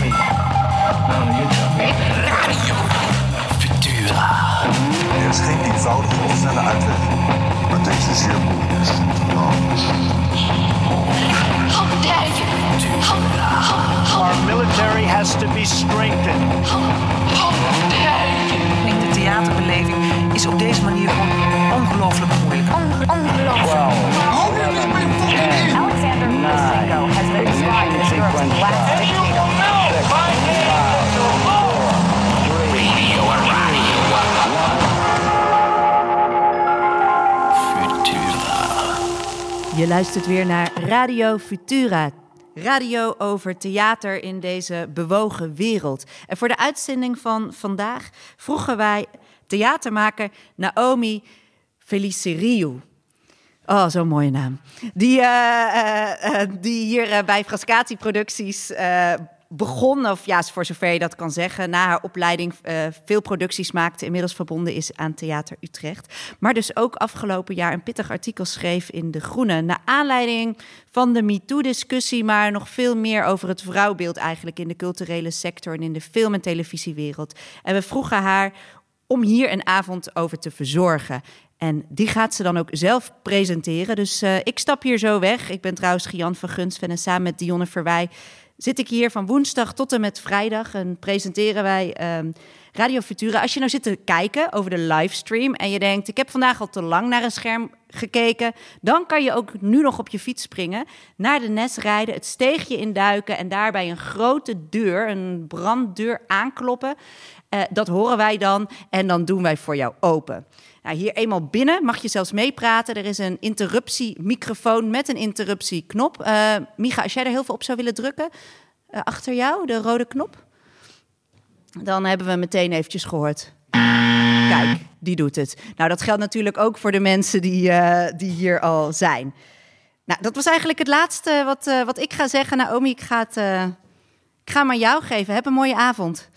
me. No, you tell me. Radio Futura. Er is geen eenvoudige of snelle uitweg. Maar deze zeer moeilijk is. Our military has to be strengthened. Denk de theaterbeleving is op deze manier gewoon ongelooflijk moeilijk. Alexander Lukashenko has been described as Europe's last dictator. Je luistert weer naar Radio Futura. Radio over theater in deze bewogen wereld. En voor de uitzending van vandaag vroegen wij theatermaker Naomi Feliceriou. Oh, zo'n mooie naam. Die, eh, eh, eh, die hier bij Frascati Producties begon, of ja, voor zover je dat kan zeggen, na haar opleiding eh, veel producties maakte, inmiddels verbonden is aan Theater Utrecht. Maar dus ook afgelopen jaar een pittig artikel schreef in De Groene, naar aanleiding van de MeToo-discussie, maar nog veel meer over het vrouwbeeld eigenlijk in de culturele sector en in de film- en televisiewereld. En we vroegen haar om hier een avond over te verzorgen. En die gaat ze dan ook zelf presenteren. Dus eh, ik stap hier zo weg. Ik ben trouwens Gian van Gunstven en samen met Dionne Verwij zit ik hier van woensdag tot en met vrijdag en presenteren wij ehm, Radio Futura. Als je nou zit te kijken over de livestream en je denkt, ik heb vandaag al te lang naar een scherm gekeken, dan kan je ook nu nog op je fiets springen, naar de Nes rijden, het steegje induiken en daarbij een grote deur, een branddeur aankloppen. Eh, dat horen wij dan en dan doen wij voor jou open. Nou, hier eenmaal binnen mag je zelfs meepraten. Er is een interruptiemicrofoon met een interruptieknop. Eh Micha, als jij er heel veel op zou willen drukken, eh, achter jou, de rode knop, dan hebben we meteen eventjes gehoord. Kijk, die doet het. Nou, dat geldt natuurlijk ook voor de mensen die, eh, die hier al zijn. Nou, dat was eigenlijk het laatste wat, wat ik ga zeggen. Naomi, ik ga, het, ik ga hem aan jou geven. Heb een mooie avond.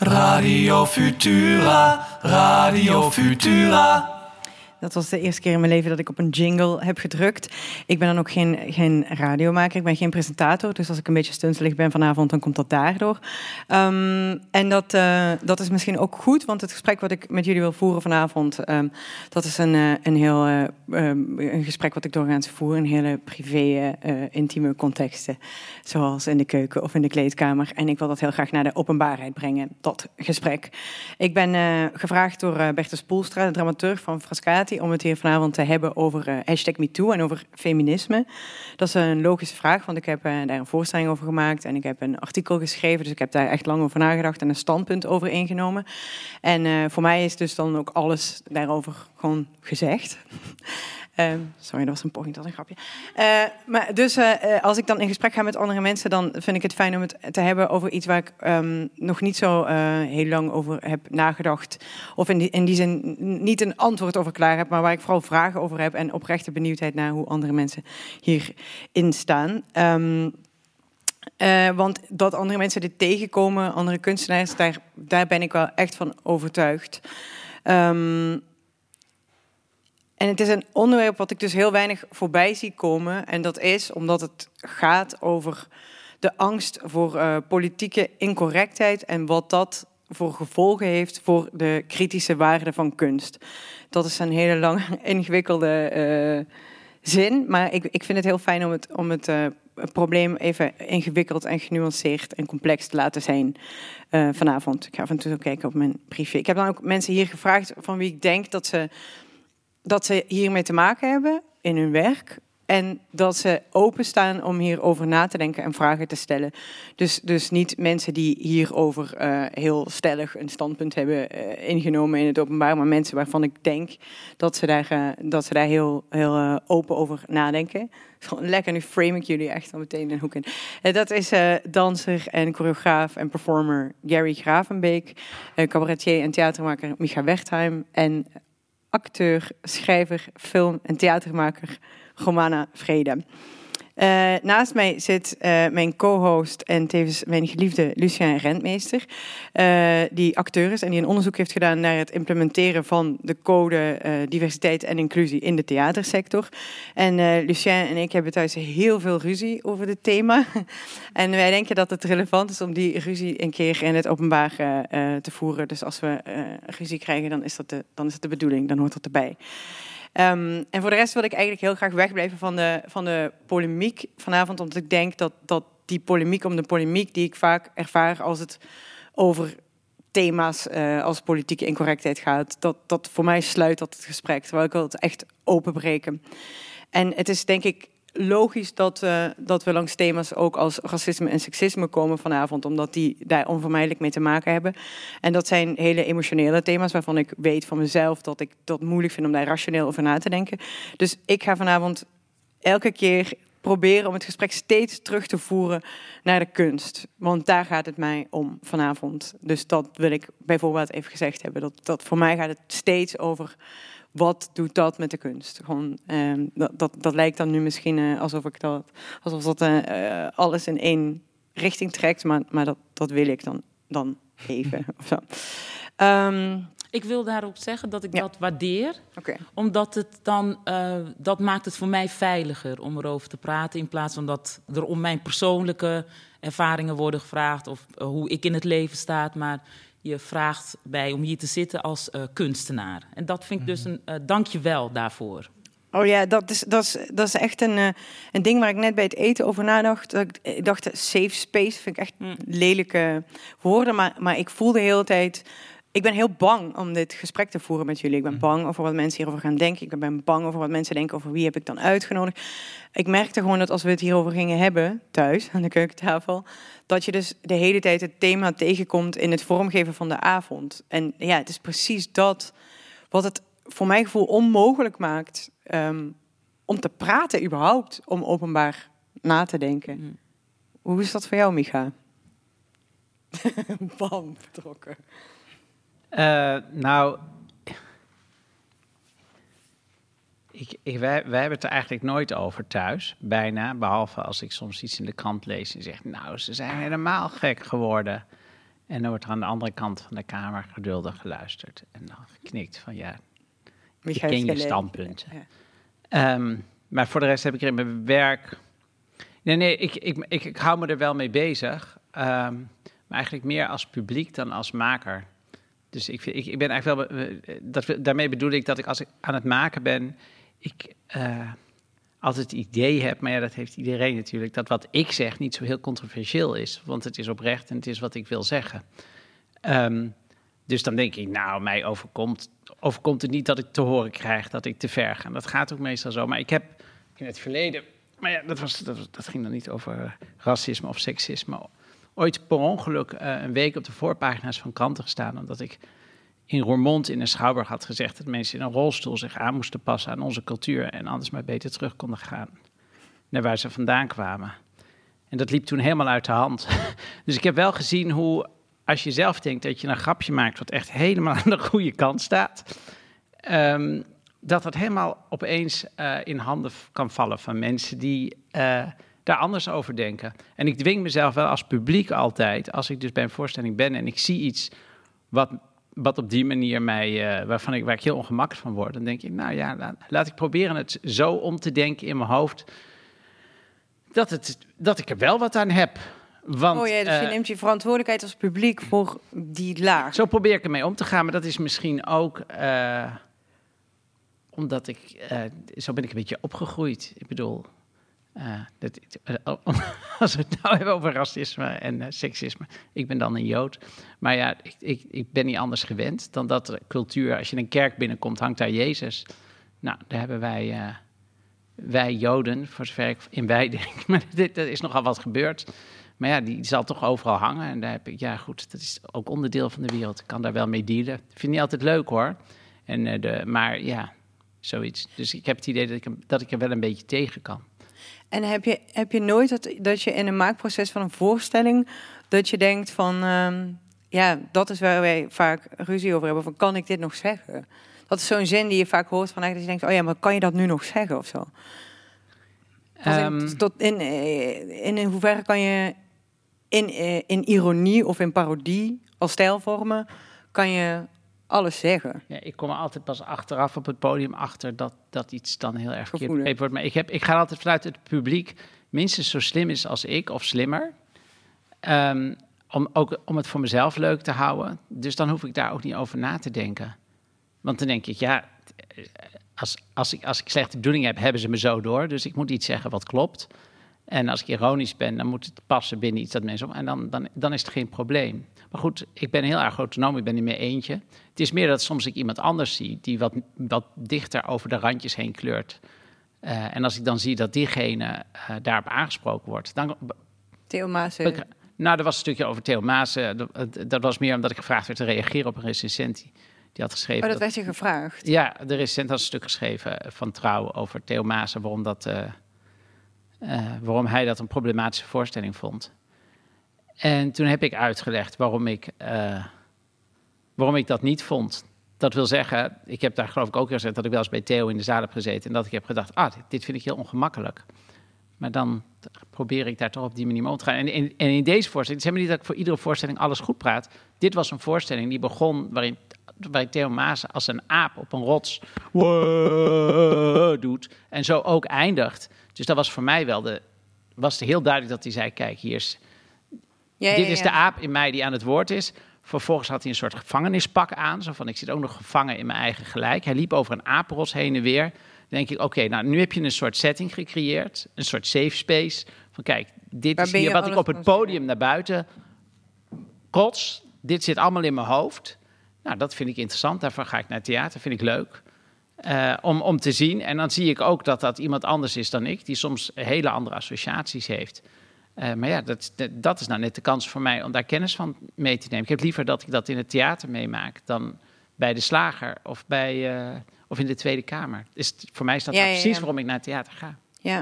Radio Futura. Radio Futura. Dat was de eerste keer in mijn leven dat ik op een jingle heb gedrukt. Ik ben dan ook geen, geen radiomaker, ik ben geen presentator. Dus als ik een beetje stuntelig ben vanavond, dan komt dat daardoor. Ehm, en dat, eh, dat is misschien ook goed, want het gesprek wat ik met jullie wil voeren vanavond... ehm, dat is een, eh, een heel eh, ehm, een gesprek wat ik doorgaans voer in hele privé, intieme contexten. Zoals in de keuken of in de kleedkamer. En ik wil dat heel graag naar de openbaarheid brengen, dat gesprek. Ik ben gevraagd door Bertus Poelstra, de dramaturg van Frascati, om het hier vanavond te hebben over hashtag MeToo en over feminisme. Dat is een logische vraag, want ik heb eh, daar een voorstelling over gemaakt en ik heb een artikel geschreven, dus ik heb daar echt lang over nagedacht en een standpunt over ingenomen. En eh, voor mij is dus dan ook alles daarover gewoon gezegd. Ehm, sorry, dat was een poging tot een grapje. Eh, maar dus eh, eh, als ik dan in gesprek ga met andere mensen, dan vind ik het fijn om het te hebben over iets waar ik ehm, nog niet zo heel lang over heb nagedacht. Of in die, in die zin niet een antwoord over klaar heb, maar waar ik vooral vragen over heb en oprechte benieuwdheid naar hoe andere mensen hierin staan. Ehm, eh, want dat andere mensen dit tegenkomen, andere kunstenaars, daar, daar ben ik wel echt van overtuigd. Ehm, en het is een onderwerp wat ik dus heel weinig voorbij zie komen. En dat is omdat het gaat over de angst voor eh, politieke incorrectheid en wat dat voor gevolgen heeft voor de kritische waarde van kunst. Dat is een hele lange, ingewikkelde eh, zin, maar ik, ik vind het heel fijn om het, om het eh, probleem even ingewikkeld en genuanceerd en complex te laten zijn vanavond. Ik ga af en toe kijken op mijn briefje. Ik heb dan ook mensen hier gevraagd van wie ik denk dat ze dat ze hiermee te maken hebben in hun werk. En dat ze openstaan om hierover na te denken en vragen te stellen. Dus, dus niet mensen die hierover eh, heel stellig een standpunt hebben eh, ingenomen in het openbaar, maar mensen waarvan ik denk dat ze daar, eh, dat ze daar heel, heel open over nadenken. Lekker, nu frame ik jullie echt al meteen een hoek in. Eh, dat is danser en choreograaf en performer Gary Gravenbeek, cabaretier en theatermaker Micha Wertheim en acteur, schrijver, film- en theatermaker Romana Vrede. Uh, naast mij zit uh, mijn co-host en tevens mijn geliefde Lucien Rentmeester, uh, die acteur is en die een onderzoek heeft gedaan naar het implementeren van de code diversiteit en inclusie in de theatersector. En Lucien en ik hebben thuis heel veel ruzie over dit thema. en wij denken dat het relevant is om die ruzie een keer in het openbaar te voeren. Dus als we ruzie krijgen, dan is, dat de, dan is dat de bedoeling, dan hoort dat erbij. Um, en voor de rest wil ik eigenlijk heel graag wegblijven van de, van de polemiek vanavond, omdat ik denk dat, dat die polemiek om de polemiek die ik vaak ervaar als het over thema's uh, als politieke incorrectheid gaat, dat, dat voor mij sluit dat het gesprek, terwijl ik wil het echt openbreken. En het is denk ik logisch dat, dat we langs thema's ook als racisme en seksisme komen vanavond, omdat die daar onvermijdelijk mee te maken hebben. En dat zijn hele emotionele thema's waarvan ik weet van mezelf dat ik dat moeilijk vind om daar rationeel over na te denken. Dus ik ga vanavond elke keer proberen om het gesprek steeds terug te voeren naar de kunst. Want daar gaat het mij om vanavond. Dus dat wil ik bijvoorbeeld even gezegd hebben. Dat, dat voor mij gaat het steeds over wat doet dat met de kunst? Gewoon, uh, dat, dat, dat lijkt dan nu misschien uh, alsof ik dat, alsof dat uh, alles in één richting trekt, maar, maar dat, dat wil ik dan, dan even. Um, ik wil daarop zeggen dat ik ja. dat waardeer. Okay. Omdat het dan, uh, dat maakt het voor mij veiliger om erover te praten. In plaats van dat er om mijn persoonlijke ervaringen worden gevraagd. Of uh, hoe ik in het leven sta. Maar je vraagt bij om hier te zitten als uh, kunstenaar. En dat vind ik dus mhm. een uh, dank je wel daarvoor. Oh ja, dat is, dat is, dat is echt een, uh, een ding waar ik net bij het eten over nadacht. Ik dacht, safe space vind ik echt mm. lelijke woorden. Maar, maar ik voelde de hele tijd ik ben heel bang om dit gesprek te voeren met jullie. Ik ben mhm. bang over wat mensen hierover gaan denken. Ik ben bang over wat mensen denken over wie heb ik dan uitgenodigd. Ik merkte gewoon dat als we het hierover gingen hebben, thuis aan de keukentafel, dat je dus de hele tijd het thema tegenkomt in het vormgeven van de avond. En ja, het is precies dat wat het voor mijn gevoel onmogelijk maakt um, om te praten überhaupt, om openbaar na te denken. Mhm. Hoe is dat voor jou, Micha? Bam, vertrokken. Uh, nou, ik, ik, wij, wij hebben het er eigenlijk nooit over thuis, bijna. Behalve als ik soms iets in de krant lees en zeg, nou, ze zijn helemaal gek geworden. En dan wordt er aan de andere kant van de kamer geduldig geluisterd. En dan geknikt van, ja, ik ken je standpunt. Ja. Um, maar voor de rest heb ik er in mijn werk... Nee, nee, ik, ik, ik, ik hou me er wel mee bezig. Um, maar eigenlijk meer als publiek dan als maker. Dus ik, ik, ik ben eigenlijk wel. Dat, daarmee bedoel ik dat ik als ik aan het maken ben, ik uh, altijd het idee heb, maar ja, dat heeft iedereen natuurlijk, dat wat ik zeg niet zo heel controversieel is. Want het is oprecht en het is wat ik wil zeggen. Um, dus dan denk ik, nou, mij overkomt, overkomt het niet dat ik te horen krijg dat ik te ver ga. Dat gaat ook meestal zo. Maar ik heb in het verleden, maar ja, dat, was, dat, dat ging dan niet over racisme of seksisme ooit per ongeluk uh, een week op de voorpagina's van kranten gestaan. Omdat ik in Roermond in een schouwburg had gezegd dat mensen in een rolstoel zich aan moesten passen aan onze cultuur. En anders maar beter terug konden gaan naar waar ze vandaan kwamen. En dat liep toen helemaal uit de hand. dus ik heb wel gezien hoe, als je zelf denkt dat je een grapje maakt wat echt helemaal aan de goede kant staat. Um, dat dat helemaal opeens uh, in handen kan vallen van mensen die. Uh, daar anders over denken. En ik dwing mezelf wel als publiek altijd, als ik dus bij een voorstelling ben en ik zie iets wat, wat op die manier mij, uh, waarvan ik, waar ik heel ongemakkelijk van word, dan denk ik, nou ja, laat, laat ik proberen het zo om te denken in mijn hoofd dat, het, dat ik er wel wat aan heb. Want, oh ja, dus je uh, neemt je verantwoordelijkheid als publiek voor die laag. Zo probeer ik ermee om te gaan, maar dat is misschien ook uh, omdat ik, zo ben ik een beetje opgegroeid. Ik bedoel, uh, dat, uh, als we het nou hebben over racisme en uh, seksisme, ik ben dan een Jood. Maar ja, ik, ik, ik, ben niet anders gewend dan dat cultuur, als je in een kerk binnenkomt, hangt daar Jezus. Nou, daar hebben wij, wij Joden, voor zover ik in wij denk, maar dit, er is nogal wat gebeurd. Maar ja, die zal toch overal hangen. En daar heb ik, ja goed, dat is ook onderdeel van de wereld. Ik kan daar wel mee dealen. Ik vind niet altijd leuk hoor. En, de, maar ja, zoiets. Dus ik heb het idee dat ik, dat ik er wel een beetje tegen kan. En heb je, heb je nooit dat, dat je in een maakproces van een voorstelling, dat je denkt van, um, ja, dat is waar wij vaak ruzie over hebben, van kan ik dit nog zeggen? Dat is zo'n zin die je vaak hoort van dat je denkt, oh ja, maar kan je dat nu nog zeggen of zo? Als in, Ehm, tot in, eh, in, in hoeverre kan je in, eh, in ironie of in parodie als stijlvormen kan je alles zeggen. Ja, ik kom er altijd pas achteraf op het podium achter dat, dat iets dan heel erg verkeerd wordt. Maar ik, heb, ik ga altijd vanuit het publiek minstens zo slim is als ik, of slimmer. Ehm, om, ook om het voor mezelf leuk te houden. Dus dan hoef ik daar ook niet over na te denken. Want dan denk ik, ja, als, als, ik, als ik slechte bedoeling heb, hebben ze me zo door. Dus ik moet iets zeggen wat klopt. En als ik ironisch ben, dan moet het passen binnen iets dat mensen... En dan, dan, dan is het geen probleem. Maar goed, ik ben heel erg autonoom, ik ben niet meer eentje. Het is meer dat soms ik iemand anders zie... die wat, wat dichter over de randjes heen kleurt. Eh, en als ik dan zie dat diegene eh, daarop aangesproken wordt... dan Theo Maassen. nou, er was een stukje over Theo Maassen. Dat, dat was meer omdat ik gevraagd werd te reageren op een recensent die, had geschreven... Oh, dat dat- werd je gevraagd. ja, de recensent had een stuk geschreven van Trouw over Theo Maassen, waarom, dat, eh, waarom hij dat een problematische voorstelling vond. En toen heb ik uitgelegd waarom ik, eh, waarom ik dat niet vond. Dat wil zeggen, ik heb daar geloof ik ook gezegd dat ik wel eens bij Theo in de zaal heb gezeten en dat ik heb gedacht, ah, dit, vind ik heel ongemakkelijk. Maar dan probeer ik daar toch op die manier mee om te gaan. En, in- deze voorstelling, het is helemaal niet dat ik voor iedere voorstelling alles goed praat. Dit was een voorstelling die begon waarin, waarin Theo Maas als een aap op een rots doet. En zo ook eindigt. Dus dat was voor mij wel de, was heel duidelijk dat hij zei, kijk, hier is, Ja, dit ja, is de aap in mij die aan het woord is. Vervolgens had hij een soort gevangenispak aan. Zo van, ik zit ook nog gevangen in mijn eigen gelijk. Hij liep over een apenrots heen en weer. Dan denk ik, oké, nou nu heb je een soort setting gecreëerd. Een soort safe space. Van kijk, dit Waar is hier wat ik op het podium naar buiten kots. Dit zit allemaal in mijn hoofd. Nou, dat vind ik interessant. Daarvoor ga ik naar theater. Vind ik leuk. Eh, om, om te zien. En dan zie ik ook dat dat iemand anders is dan ik. Die soms hele andere associaties heeft. Eh, maar ja, dat, dat, is nou net de kans voor mij om daar kennis van mee te nemen. Ik heb liever dat ik dat in het theater meemaak dan bij de slager of, bij, eh, of in de Tweede Kamer. Is het- voor mij is dat Ja, nou precies ja. waarom ik naar het theater ga. Ja.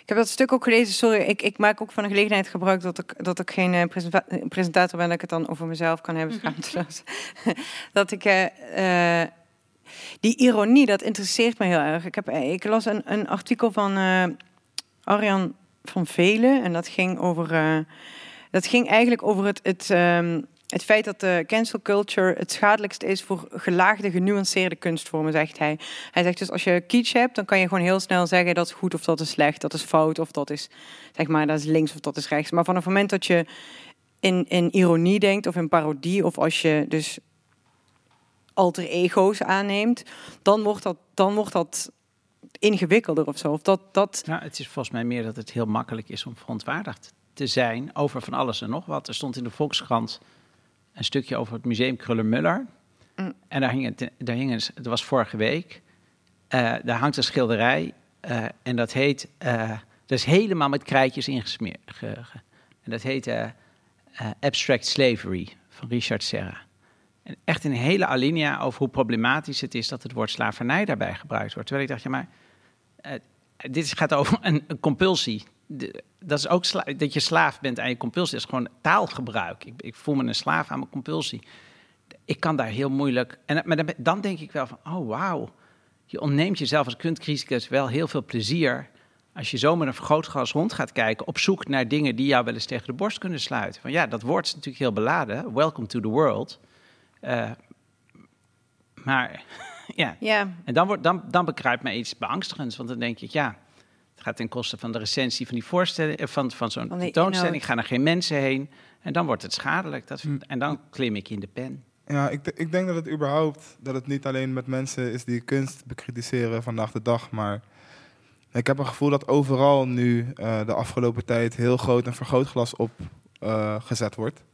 Ik heb dat stuk ook gelezen. Sorry, ik, ik maak ook van de gelegenheid gebruik dat ik, dat ik geen eh, presenta- presentator ben, dat ik het dan over mezelf kan hebben. schaamteloos. dat ik. die ironie, dat interesseert me heel erg. Ik, heb, ik las een, een artikel van eh, Arjan van Velen en dat ging over. eh, dat ging eigenlijk over het. het ehm, het feit dat de cancel culture het schadelijkste is voor gelaagde, genuanceerde kunstvormen, zegt hij. Hij zegt dus als je kitsch hebt, dan kan je gewoon heel snel zeggen dat is goed of dat is slecht, dat is fout of dat is, zeg maar, dat is links of dat is rechts. Maar vanaf het moment dat je in, in ironie denkt of in parodie of als je dus alter ego's aanneemt, dan wordt dat, dan wordt dat ingewikkelder of zo. Of dat, dat, Nou, het is volgens mij meer dat het heel makkelijk is om verontwaardigd te zijn over van alles en nog wat. Er stond in de Volkskrant een stukje over het museum Kruller-Muller. Mm. En daar hing, het, daar hing een, dat was vorige week, eh, daar hangt een schilderij eh, en dat heet, eh, dat is helemaal met krijtjes ingesmeerd. ge- ge- en dat heet Abstract Slavery van Richard Serra. En echt een hele alinea over hoe problematisch het is dat het woord slavernij daarbij gebruikt wordt. Terwijl ik dacht, ja maar, dit is- gaat over een, compulsie. Dat is ook dat je slaaf bent aan je compulsie. Dat is gewoon taalgebruik. Ik, ik voel me een slaaf aan mijn compulsie. Ik kan daar heel moeilijk. En, maar dan, dan denk ik wel van, oh wauw. Je ontneemt jezelf als kunstcriticus wel heel veel plezier. Als je zo met een vergrootglas rond gaat kijken. op zoek naar dingen die jou wel eens tegen de borst kunnen sluiten. Van ja, dat woord is natuurlijk heel beladen. Welcome to the world. Eh, maar ja, ja, en dan, wordt, dan, dan bekruipt mij iets beangstigends. Want dan denk ik, ja, het gaat ten koste van de recensie van die voorstelling, eh, van, van zo'n tentoonstelling. Gaan er geen mensen heen. En dan wordt het schadelijk. Dat, Hm. En dan klim ik in de pen. Ja, ik, ik denk dat het überhaupt, dat het niet alleen met mensen is die kunst bekritiseren vandaag de dag, maar ik heb een gevoel dat overal nu eh, de afgelopen tijd heel groot een vergrootglas op eh, gezet wordt.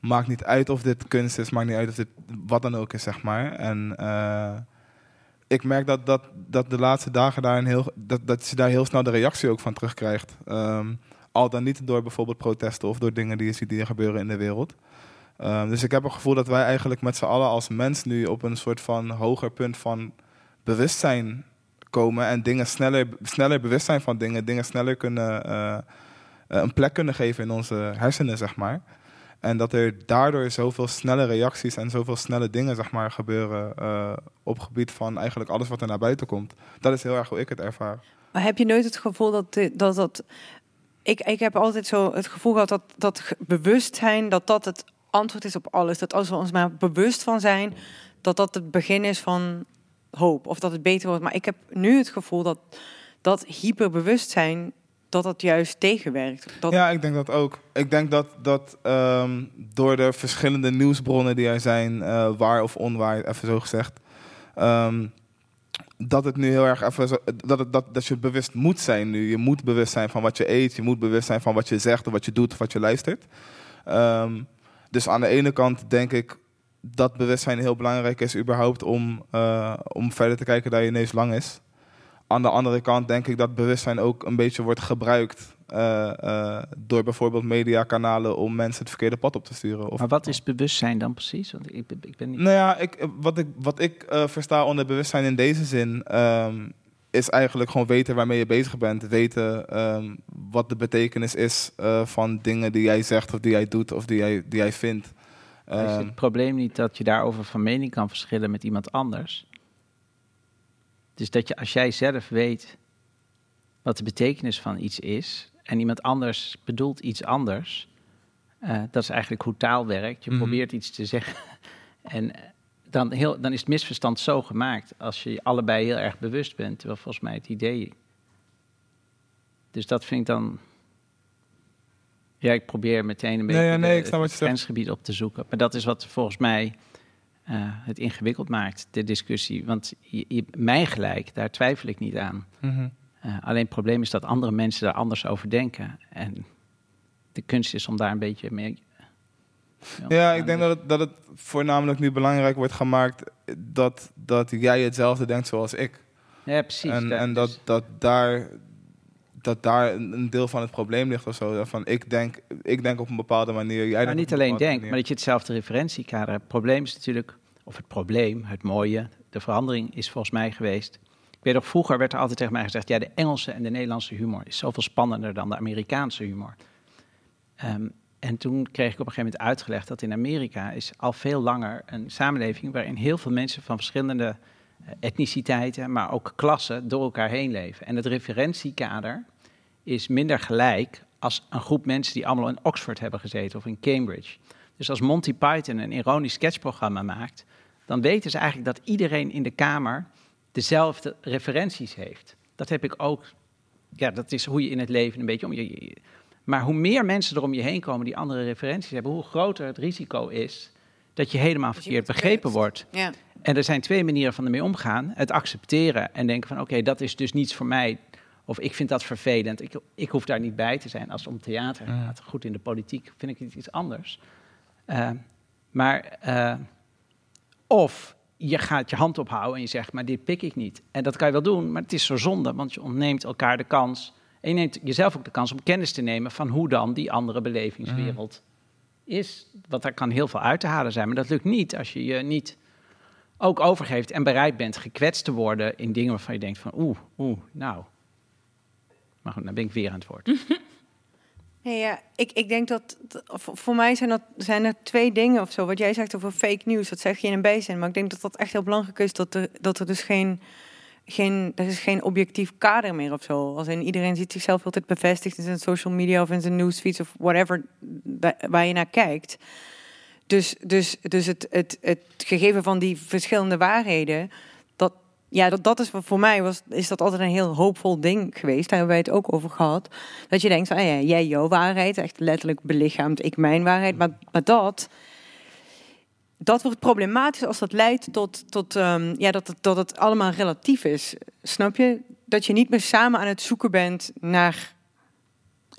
Maakt niet uit of dit kunst is, maakt niet uit of dit wat dan ook is, zeg maar. En eh, ik merk dat, dat, dat de laatste dagen daar een heel, dat, dat je daar heel snel de reactie ook van terugkrijgt. Ehm, al dan niet door bijvoorbeeld protesten of door dingen die je ziet die er gebeuren in de wereld. Ehm, dus ik heb het gevoel dat wij eigenlijk met z'n allen als mens nu op een soort van hoger punt van bewustzijn komen en dingen sneller, sneller bewust zijn van dingen, dingen sneller kunnen eh, eh, een plek kunnen geven in onze hersenen, zeg maar. En dat er daardoor zoveel snelle reacties en zoveel snelle dingen zeg maar, gebeuren eh, op gebied van eigenlijk alles wat er naar buiten komt. Dat is heel erg hoe ik het ervaar. Maar heb je nooit het gevoel dat dat... dat ik, ik heb altijd zo het gevoel gehad dat dat bewustzijn... dat dat het antwoord is op alles. Dat als we ons maar bewust van zijn... dat dat het begin is van hoop. Of dat het beter wordt. Maar ik heb nu het gevoel dat dat hyperbewustzijn... dat dat juist tegenwerkt. Dat, Ja, ik denk dat ook. Ik denk dat, dat ehm, door de verschillende nieuwsbronnen die er zijn, eh, waar of onwaar, even zo gezegd, ehm, dat het nu heel erg even zo, dat, het, dat, dat je bewust moet zijn nu. Je moet bewust zijn van wat je eet, je moet bewust zijn van wat je zegt of wat je doet of wat je luistert. Ehm, dus aan de ene kant denk ik dat bewustzijn heel belangrijk is, überhaupt om, eh, om verder te kijken dat je neus lang is. Aan de andere kant denk ik dat bewustzijn ook een beetje wordt gebruikt eh, eh, door bijvoorbeeld mediakanalen om mensen het verkeerde pad op te sturen. Of, Maar wat is bewustzijn dan precies? Want ik, ben- ik ben niet... nou ja, ik, wat ik, wat ik eh, versta onder bewustzijn in deze zin, ehm, is eigenlijk gewoon weten waarmee je bezig bent. Weten ehm, wat de betekenis is van dingen die jij zegt of die jij doet of die jij, die jij vindt. Is Ehm, het probleem niet dat je daarover van mening kan verschillen met iemand anders? Dus dat je als jij zelf weet wat de betekenis van iets is en iemand anders bedoelt iets anders, eh, dat is eigenlijk hoe taal werkt. Je Mhm. probeert iets te zeggen en eh, dan, heel, dan is het misverstand zo gemaakt als je je allebei heel erg bewust bent, terwijl volgens mij het idee. Dus dat vind ik dan. Ja, ik probeer meteen een beetje Nee, ja, nee, het grensgebied op te zoeken. Maar dat is wat volgens mij eh, het ingewikkeld maakt, de discussie. Want je, je, mijn gelijk, daar twijfel ik niet aan. mhm. Eh, alleen het probleem is dat andere mensen daar anders over denken. En de kunst is om daar een beetje mee. Ja, ik denk dat het, dat het voornamelijk nu belangrijk wordt gemaakt dat, dat jij hetzelfde denkt zoals ik. Ja, precies. En, Dat- en dat, dat daar, dat daar een deel van het probleem ligt of zo. Van ik, denk, ik denk op een bepaalde manier. Jij denkt niet alleen denk, manier. maar dat je hetzelfde referentiekader hebt. Het probleem is natuurlijk, of het probleem, het mooie, de verandering is volgens mij geweest. Ik weet nog, vroeger werd er altijd tegen mij gezegd, ja, de Engelse en de Nederlandse humor is zoveel spannender dan de Amerikaanse humor. Ehm, en toen kreeg ik op een gegeven moment uitgelegd dat in Amerika is al veel langer een samenleving waarin heel veel mensen van verschillende eh, etniciteiten, maar ook klassen door elkaar heen leven. En het referentiekader is minder gelijk als een groep mensen die allemaal in Oxford hebben gezeten of in Cambridge. Dus als Monty Python een ironisch sketchprogramma maakt, dan weten ze eigenlijk dat iedereen in de kamer dezelfde referenties heeft. Dat heb ik ook. Ja, dat is hoe je in het leven een beetje om je. Maar hoe meer mensen er om je heen komen die andere referenties hebben, hoe groter het risico is dat je helemaal verkeerd begrepen wordt. Ja. En er zijn twee manieren van ermee omgaan. Het accepteren en denken van oké, dat is dus niets voor mij. Of ik vind dat vervelend. Ik, ik hoef daar niet bij te zijn als het om theater gaat. Goed, in de politiek vind ik het iets anders. Eh, maar, eh, of je gaat je hand ophouden en je zegt, maar dit pik ik niet. En dat kan je wel doen, maar het is zo zonde, want je ontneemt elkaar de kans. En je neemt jezelf ook de kans om kennis te nemen van hoe dan die andere belevingswereld is. Want daar kan heel veel uit te halen zijn, maar dat lukt niet als je je niet ook overgeeft en bereid bent gekwetst te worden in dingen waarvan je denkt van oeh, oeh, nou. Maar dan ben ik weer aan het woord. Nee, ja, ik, ik denk dat, voor mij zijn, dat, zijn er twee dingen of zo. Wat jij zegt over fake news, dat zeg je in een bijzin. Maar ik denk dat dat echt heel belangrijk is, dat er, dat er dus geen, geen, er is geen objectief kader meer of zo. Als iedereen ziet zichzelf altijd bevestigd in zijn social media of in zijn newsfeeds of whatever waar je naar kijkt. Dus, dus, dus het, het, het gegeven van die verschillende waarheden, ja, dat, dat is voor mij was, is dat altijd een heel hoopvol ding geweest. Daar hebben wij het ook over gehad. Dat je denkt ah ja, jij jouw waarheid, echt letterlijk belichaamd, ik mijn waarheid. Maar, maar dat, dat wordt problematisch als dat leidt tot, tot ehm, ja, dat, het, dat het allemaal relatief is. Snap je? Dat je niet meer samen aan het zoeken bent naar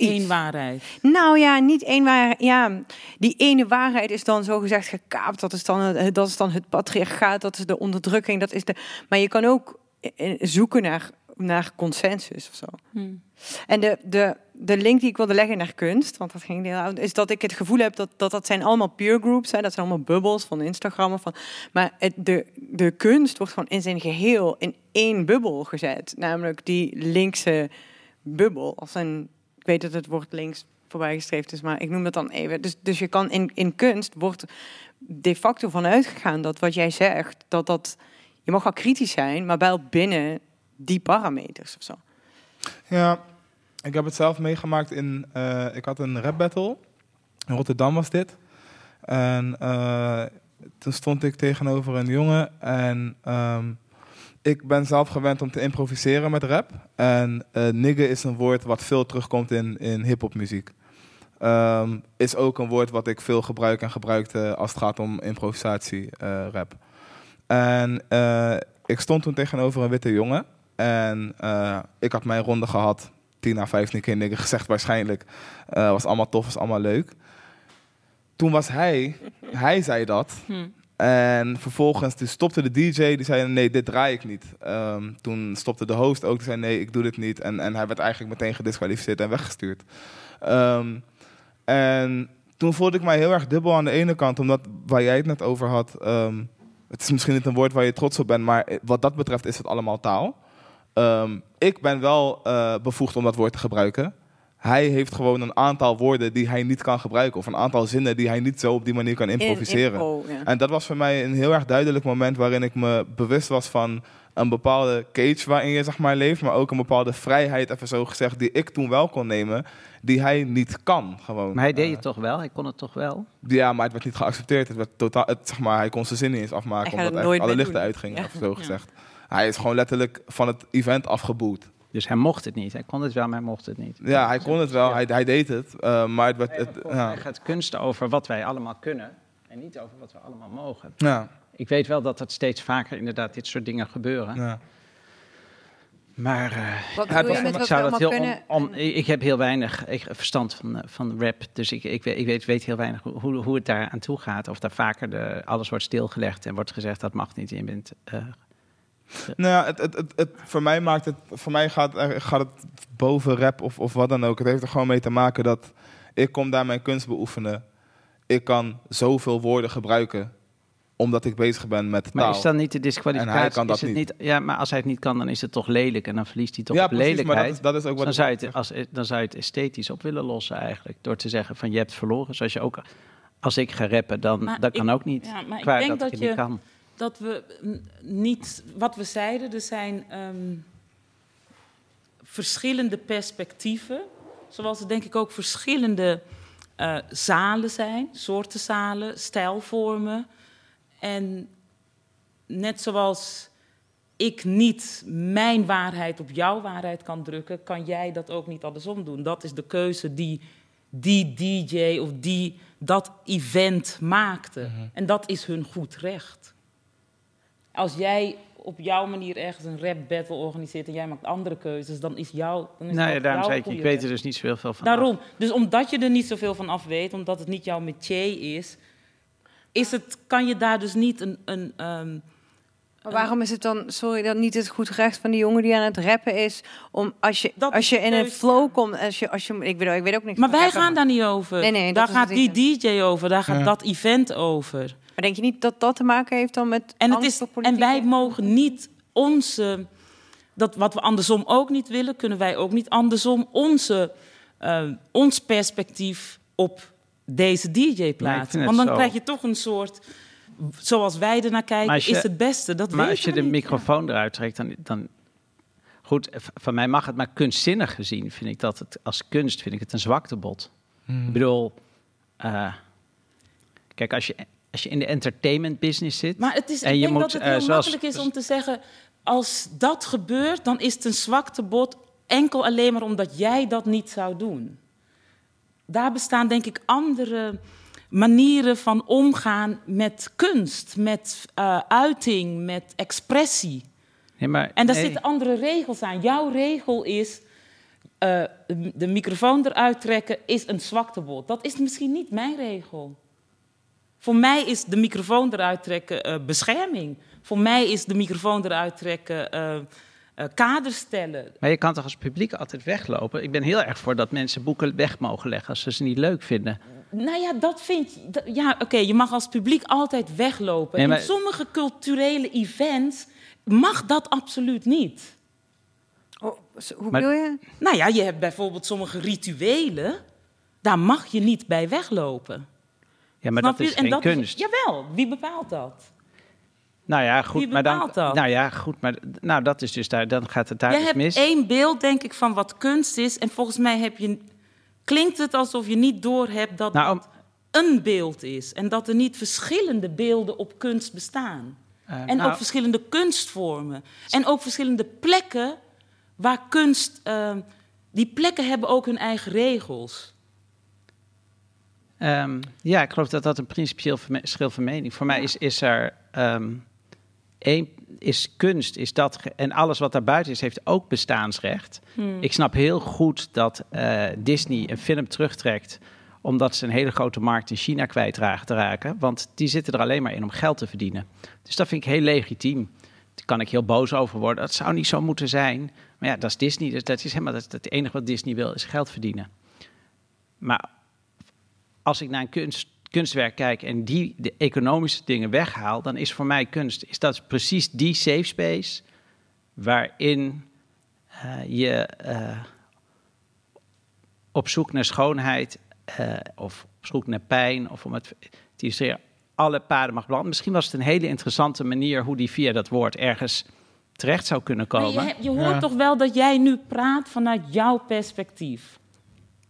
Eén waarheid. nou ja, niet één waarheid. Ja, die ene waarheid is dan zo gezegd gekaapt. Dat is dan, het- dat is dan het patriarchaat, dat is de onderdrukking. Dat is de, maar je kan ook eh, zoeken naar, naar consensus of zo. En de, de, de link die ik wilde leggen naar kunst, want dat ging heel oud, is dat ik het gevoel heb dat dat, dat zijn allemaal peer groups zijn. Dat zijn allemaal bubbels van Instagram. Of van, maar het, de, de kunst wordt gewoon in zijn geheel in één bubbel gezet. Namelijk die linkse bubbel. Als een, ik weet dat het woord links voorbij gestreefd is, maar ik noem dat dan even. Dus, dus je kan in, in kunst wordt de facto vanuit gegaan dat wat jij zegt, dat dat je mag wel kritisch zijn, maar wel binnen die parameters of zo. Ja, ik heb het zelf meegemaakt in... eh, ik had een rap battle. In Rotterdam was dit. En eh, toen stond ik tegenover een jongen. En ehm, ik ben zelf gewend om te improviseren met rap. En eh nigger is een woord wat veel terugkomt in, in hip-hop muziek. Ehm, is ook een woord wat ik veel gebruik en gebruikte als het gaat om improvisatie eh, rap. En eh, ik stond toen tegenover een witte jongen. En ik had mijn ronde gehad. 10 à 15 keer nigger gezegd waarschijnlijk. Was allemaal tof, was allemaal leuk. Toen was hij, hij zei dat. Hm. En vervolgens toen stopte de DJ, die zei nee, dit draai ik niet. Ehm, toen stopte de host ook, die zei nee, ik doe dit niet. En, en hij werd eigenlijk meteen gedisqualificeerd en weggestuurd. Ehm, en toen voelde ik mij heel erg dubbel aan de ene kant, omdat waar jij het net over had, ehm, het is misschien niet een woord waar je trots op bent, maar wat dat betreft is het allemaal taal. Ik ben wel eh, bevoegd om dat woord te gebruiken. Hij heeft gewoon een aantal woorden die hij niet kan gebruiken. Of een aantal zinnen die hij niet zo op die manier kan improviseren. ja. En dat was voor mij een heel erg duidelijk moment waarin ik me bewust was van een bepaalde cage waarin je zeg maar leeft. Maar ook een bepaalde vrijheid, even zo gezegd, die ik toen wel kon nemen. Die hij niet kan gewoon. Maar hij deed Eh, het toch wel? Hij kon het toch wel? ja, maar het werd niet geaccepteerd. Het werd totaal, het, zeg maar, hij kon zijn zin niet eens afmaken Hij omdat alle lichten uitgingen, Ja. even zo gezegd. Hij is gewoon letterlijk van het event afgeboet. Dus hij mocht het niet. Hij kon het wel, maar hij mocht het niet. Ja, hij kon het wel, hij, hij deed het. eh, maar het werd... Het, ja. Hij gaat kunst over wat wij allemaal kunnen en niet over wat we allemaal mogen. Ja. Ik weet wel dat het steeds vaker inderdaad dit soort dingen gebeuren. Ja. Maar eh, Wat Ja, je met wat zou dat allemaal heel on- on- ik heb heel weinig ik, verstand van, eh, van rap, dus ik, ik, weet, ik weet, weet heel weinig hoe, hoe het daar aan toe gaat. Of daar vaker de, alles wordt stilgelegd en wordt gezegd dat mag niet. Je bent, eh, Nou ja, het, het, het, het- voor mij, maakt het, voor mij gaat, er- gaat het boven rap of, of wat dan ook. Het heeft er gewoon mee te maken dat ik kom daar mijn kunst beoefenen. Ik kan zoveel woorden gebruiken omdat ik bezig ben met taal. maar is dan niet de disqualificatie? En hij kan dat is het niet. Ja, maar als hij het niet kan, dan is het toch lelijk en dan verliest hij toch ja, op precies, maar lelijkheid. dat is, dat is ook wat dan, ik zou je zeg. het, als, dan zou je het esthetisch op willen lossen eigenlijk. Door te zeggen van je hebt verloren. Zoals je ook, als ik ga rappen, dan Maar dat kan ook niet. ja, maar ik denk dat, dat ik het je- niet kan. Dat we niet, wat we zeiden, er zijn ehm, verschillende perspectieven. Zoals er denk ik ook verschillende eh, zalen zijn, soorten zalen, stijlvormen. En net zoals ik niet mijn waarheid op jouw waarheid kan drukken, kan jij dat ook niet andersom doen. Dat is de keuze die die DJ of die dat event maakte. En dat is hun goed recht. Als jij op jouw manier ergens een rap battle organiseert en jij maakt andere keuzes, dan is jouw. Dan is Nou ja, daarom jouw zei ik, ik weet er dus niet zoveel van. af. Daarom. Dus omdat je er niet zoveel van af weet, omdat het niet jouw métier is, is het, kan je daar dus niet een. een ehm, Maar waarom is het dan, sorry, dan niet het goed recht van die jongen die aan het rappen is, om als je, Dat als je in een flow komt, als je, als je, ik, weet, ik weet ook niks maar van wij rappen, gaan daar niet over. Nee, nee, daar gaat die DJ over, daar gaat Ja. dat event over. Maar denk je niet dat dat te maken heeft dan met En, het is, en wij mogen niet onze. Dat wat we andersom ook niet willen, kunnen wij ook niet andersom onze, eh, ons perspectief op deze DJ plaatsen. Want dan zo. krijg je toch een soort. Zoals wij ernaar Maar kijken, als je- is het beste. Dat Maar als je de niet. microfoon eruit trekt, dan, dan... Goed, van mij mag het, maar kunstzinnig gezien vind ik dat het... Als kunst vind ik het een zwaktebod. Ik bedoel... eh, kijk, als je, als je in de entertainment business zit... Maar het is, en ik je denk moet, dat het eh, heel zoals- makkelijk is om te zeggen... als dat gebeurt, dan is het een zwaktebod... enkel alleen maar omdat jij dat niet zou doen. Daar bestaan denk ik andere manieren van omgaan met kunst... met eh, uiting, met expressie. Nee, maar, En daar nee. zitten andere regels aan. Jouw regel is... eh, de microfoon eruit trekken is een zwaktebod. Dat is misschien niet mijn regel. Voor mij is de microfoon eruit trekken eh, bescherming. Voor mij is de microfoon eruit trekken eh eh, kaders stellen. Maar je kan toch als publiek altijd weglopen? Ik ben heel erg voor dat mensen boeken weg mogen leggen als ze ze niet leuk vinden. Nou ja, dat vind je. dat- ja, oké, je mag als publiek altijd weglopen. Nee, maar- In sommige culturele events mag dat absoluut niet. Oh, hoe Maar- bedoel je? Nou ja, je hebt bijvoorbeeld sommige rituelen. Daar mag je niet bij weglopen. Ja, maar Snap dat je? is En geen dat kunst. jawel, wie bepaalt dat? Nou ja, goed, Wie maar dan. bepaalt dat? Nou ja, goed, maar nou, dat is dus daar. Dan gaat het daar Jij dus hebt mis. één beeld, denk ik, van wat kunst is. En volgens mij heb je, klinkt het alsof je niet doorhebt dat Nou, het een beeld is. En dat er niet verschillende beelden op kunst bestaan. Eh, en nou, ook verschillende kunstvormen. En ook verschillende plekken waar kunst... eh, die plekken hebben ook hun eigen regels. Ehm, ja, ik geloof dat dat een principieel verschil van mening. Voor mij is, is er ehm, één is kunst, is dat en alles wat daarbuiten is, heeft ook bestaansrecht. Hmm. Ik snap heel goed dat eh, Disney een film terugtrekt omdat ze een hele grote markt in China kwijtraken te raken. Want die zitten er alleen maar in om geld te verdienen. Dus dat vind ik heel legitiem. Daar kan ik heel boos over worden. Dat zou niet zo moeten zijn. Maar ja, dat is Disney. Dus dat is helemaal dat, het enige wat Disney wil, is geld verdienen. Maar als ik naar een kunst, kunstwerk kijk en die de economische dingen weghaal, dan is voor mij kunst is dat precies die safe space waarin eh, je eh, op zoek naar schoonheid eh, of op zoek naar pijn of om het te illustreren, alle paden mag belanden. Misschien was het een hele interessante manier hoe die via dat woord ergens terecht zou kunnen Maar komen. je, je hoort toch wel dat jij nu praat vanuit jouw perspectief.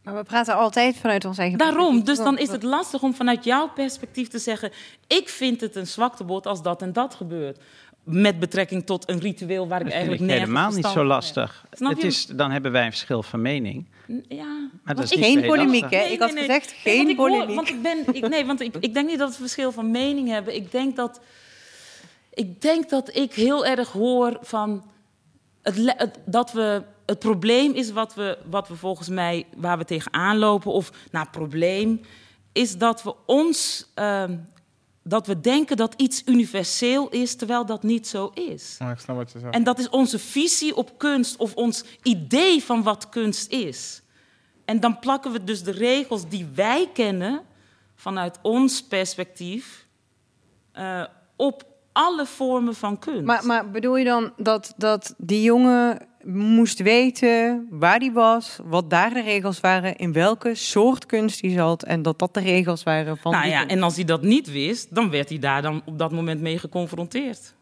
Maar we praten altijd vanuit ons eigen Daarom, dus dan is het lastig om vanuit jouw perspectief te zeggen... ik vind het een zwaktebod als dat en dat gebeurt. Met betrekking tot een ritueel waar ik Dat eigenlijk nergens helemaal niet zo lastig. Het is, dan hebben wij een verschil van mening. Ja, Maar dat is niet Geen polemiek, hè? Ik had gezegd, Nee, geen want ik hoor- polemiek. want ik ben, ik, nee, want ik, ik denk niet dat we een verschil van mening hebben. Ik denk dat, ik denk dat ik heel erg hoor van het- dat we het probleem is wat we, wat we volgens mij waar we tegenaan lopen of nou probleem is dat we ons ehm, dat we denken dat iets universeel is terwijl dat niet zo is. Maar ik snap wat je zegt. En dat is onze visie op kunst of ons idee van wat kunst is. En dan plakken we dus de regels die wij kennen vanuit ons perspectief eh, op alle vormen van kunst. Maar, maar bedoel je dan dat, dat die jongen moest weten waar die was, wat daar de regels waren, in welke soort kunst hij zat en dat dat de regels waren van nou ja, en als hij dat niet wist, dan werd hij daar dan op dat moment mee geconfronteerd.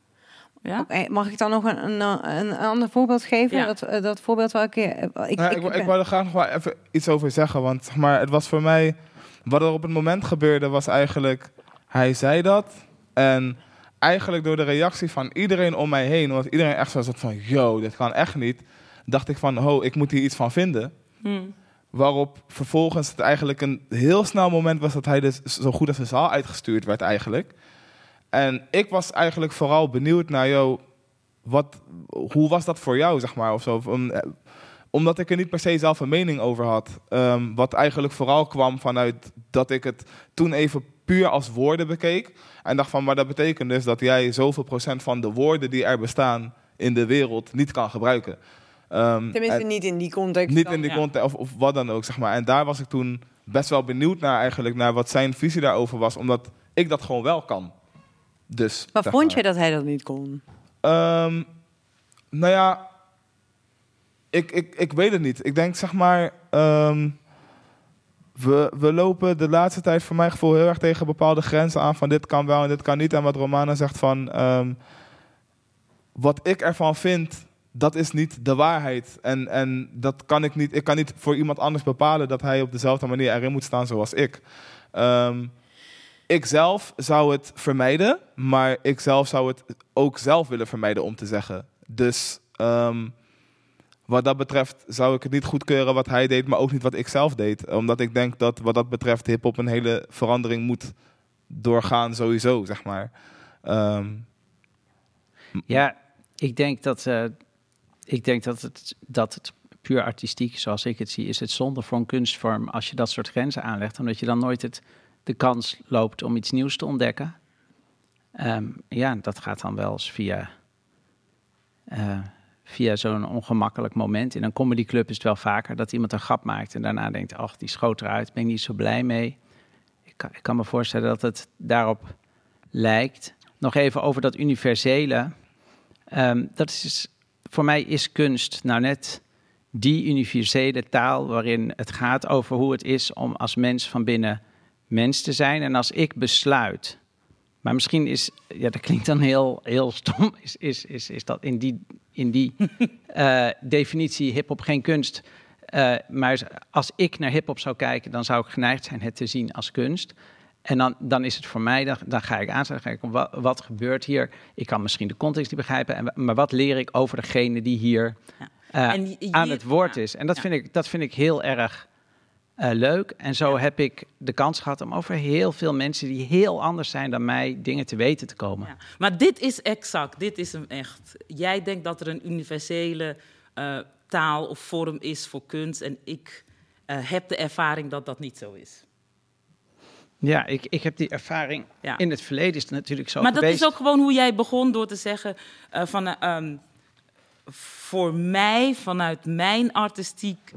Ja? Oké, mag ik dan nog een, een, een, een ander voorbeeld geven? Ja. Dat, eh, dat voorbeeld waar ik... eh, Ik, Ja, ik, ik, ik, ik wou er graag nog wel even iets over zeggen. Want maar, het was voor mij. Wat er op het moment gebeurde, was eigenlijk. Hij zei dat. En eigenlijk door de reactie van iedereen om mij heen. Want iedereen echt zo zat van: yo, dit kan echt niet. Dacht ik van: ho, ik moet hier iets van vinden. Hmm. Waarop vervolgens het eigenlijk een heel snel moment was dat hij dus zo goed als de zaal uitgestuurd werd eigenlijk. En ik was eigenlijk vooral benieuwd naar, joh, wat, hoe was dat voor jou, zeg maar, of zo. Eh, omdat ik er niet per se zelf een mening over had. Ehm, wat eigenlijk vooral kwam vanuit dat ik het toen even puur als woorden bekeek. En dacht van, maar dat betekent dus dat jij zoveel procent van de woorden die er bestaan in de wereld niet kan gebruiken. Ehm, Tenminste, en- niet in die context. niet dan. in die Ja. context, of, of wat dan ook, zeg maar. En daar was ik toen best wel benieuwd naar eigenlijk, naar wat zijn visie daarover was. Omdat ik dat gewoon wel kan. Dus, Maar zeg vond maar. je dat hij dat niet kon? Ehm, nou ja, ik, ik, ik weet het niet. Ik denk zeg maar. ehm, we, we lopen de laatste tijd voor mijn gevoel heel erg tegen bepaalde grenzen aan van dit kan wel en dit kan niet. En wat Romana zegt van ehm, wat ik ervan vind, dat is niet de waarheid. En, en dat kan ik niet. Ik kan niet voor iemand anders bepalen dat hij op dezelfde manier erin moet staan zoals ik. Ehm, ik zelf zou het vermijden, maar ik zelf zou het ook zelf willen vermijden om te zeggen. Dus ehm, wat dat betreft zou ik het niet goedkeuren wat hij deed, maar ook niet wat ik zelf deed. Omdat ik denk dat wat dat betreft hip-hop een hele verandering moet doorgaan, sowieso, zeg maar. Ehm, Ja, ik denk dat, eh, ik denk dat, het, dat het puur artistiek, zoals ik het zie, is het zonde voor een kunstvorm als je dat soort grenzen aanlegt. Omdat je dan nooit het, de kans loopt om iets nieuws te ontdekken. Ehm, ja, dat gaat dan wel eens via, eh, via zo'n ongemakkelijk moment. In een comedyclub is het wel vaker dat iemand een grap maakt en daarna denkt, ach, die schoot eruit, ben ik niet zo blij mee. Ik kan, ik kan me voorstellen dat het daarop lijkt. Nog even over dat universele. Ehm, dat is, voor mij is kunst nou net die universele taal waarin het gaat over hoe het is om als mens van binnen mens te zijn. En als ik besluit, Maar misschien is, ja, dat klinkt dan heel, heel stom, is, is, is, is dat in die, in die eh, definitie hip-hop geen kunst. Eh, maar als ik naar hip-hop zou kijken, dan zou ik geneigd zijn het te zien als kunst. En dan, dan is het voor mij, dan, dan ga ik aan, dan ga ik, wat, wat gebeurt hier? Ik kan misschien de context niet begrijpen, en, maar wat leer ik over degene die hier eh, aan het woord ja, is? En dat, ja. vind ik, dat vind ik heel erg eh, leuk. En zo heb ik de kans gehad om over heel veel mensen die heel anders zijn dan mij dingen te weten te komen. Ja. Maar dit is exact, dit is hem echt. Jij denkt dat er een universele eh, taal of vorm is voor kunst. En ik eh, heb de ervaring dat dat niet zo is. Ja, ik, ik heb die ervaring. Ja. In het verleden is het natuurlijk zo maar dat is ook gewoon hoe jij begon door te zeggen van... eh, ehm, voor mij, vanuit mijn artistiek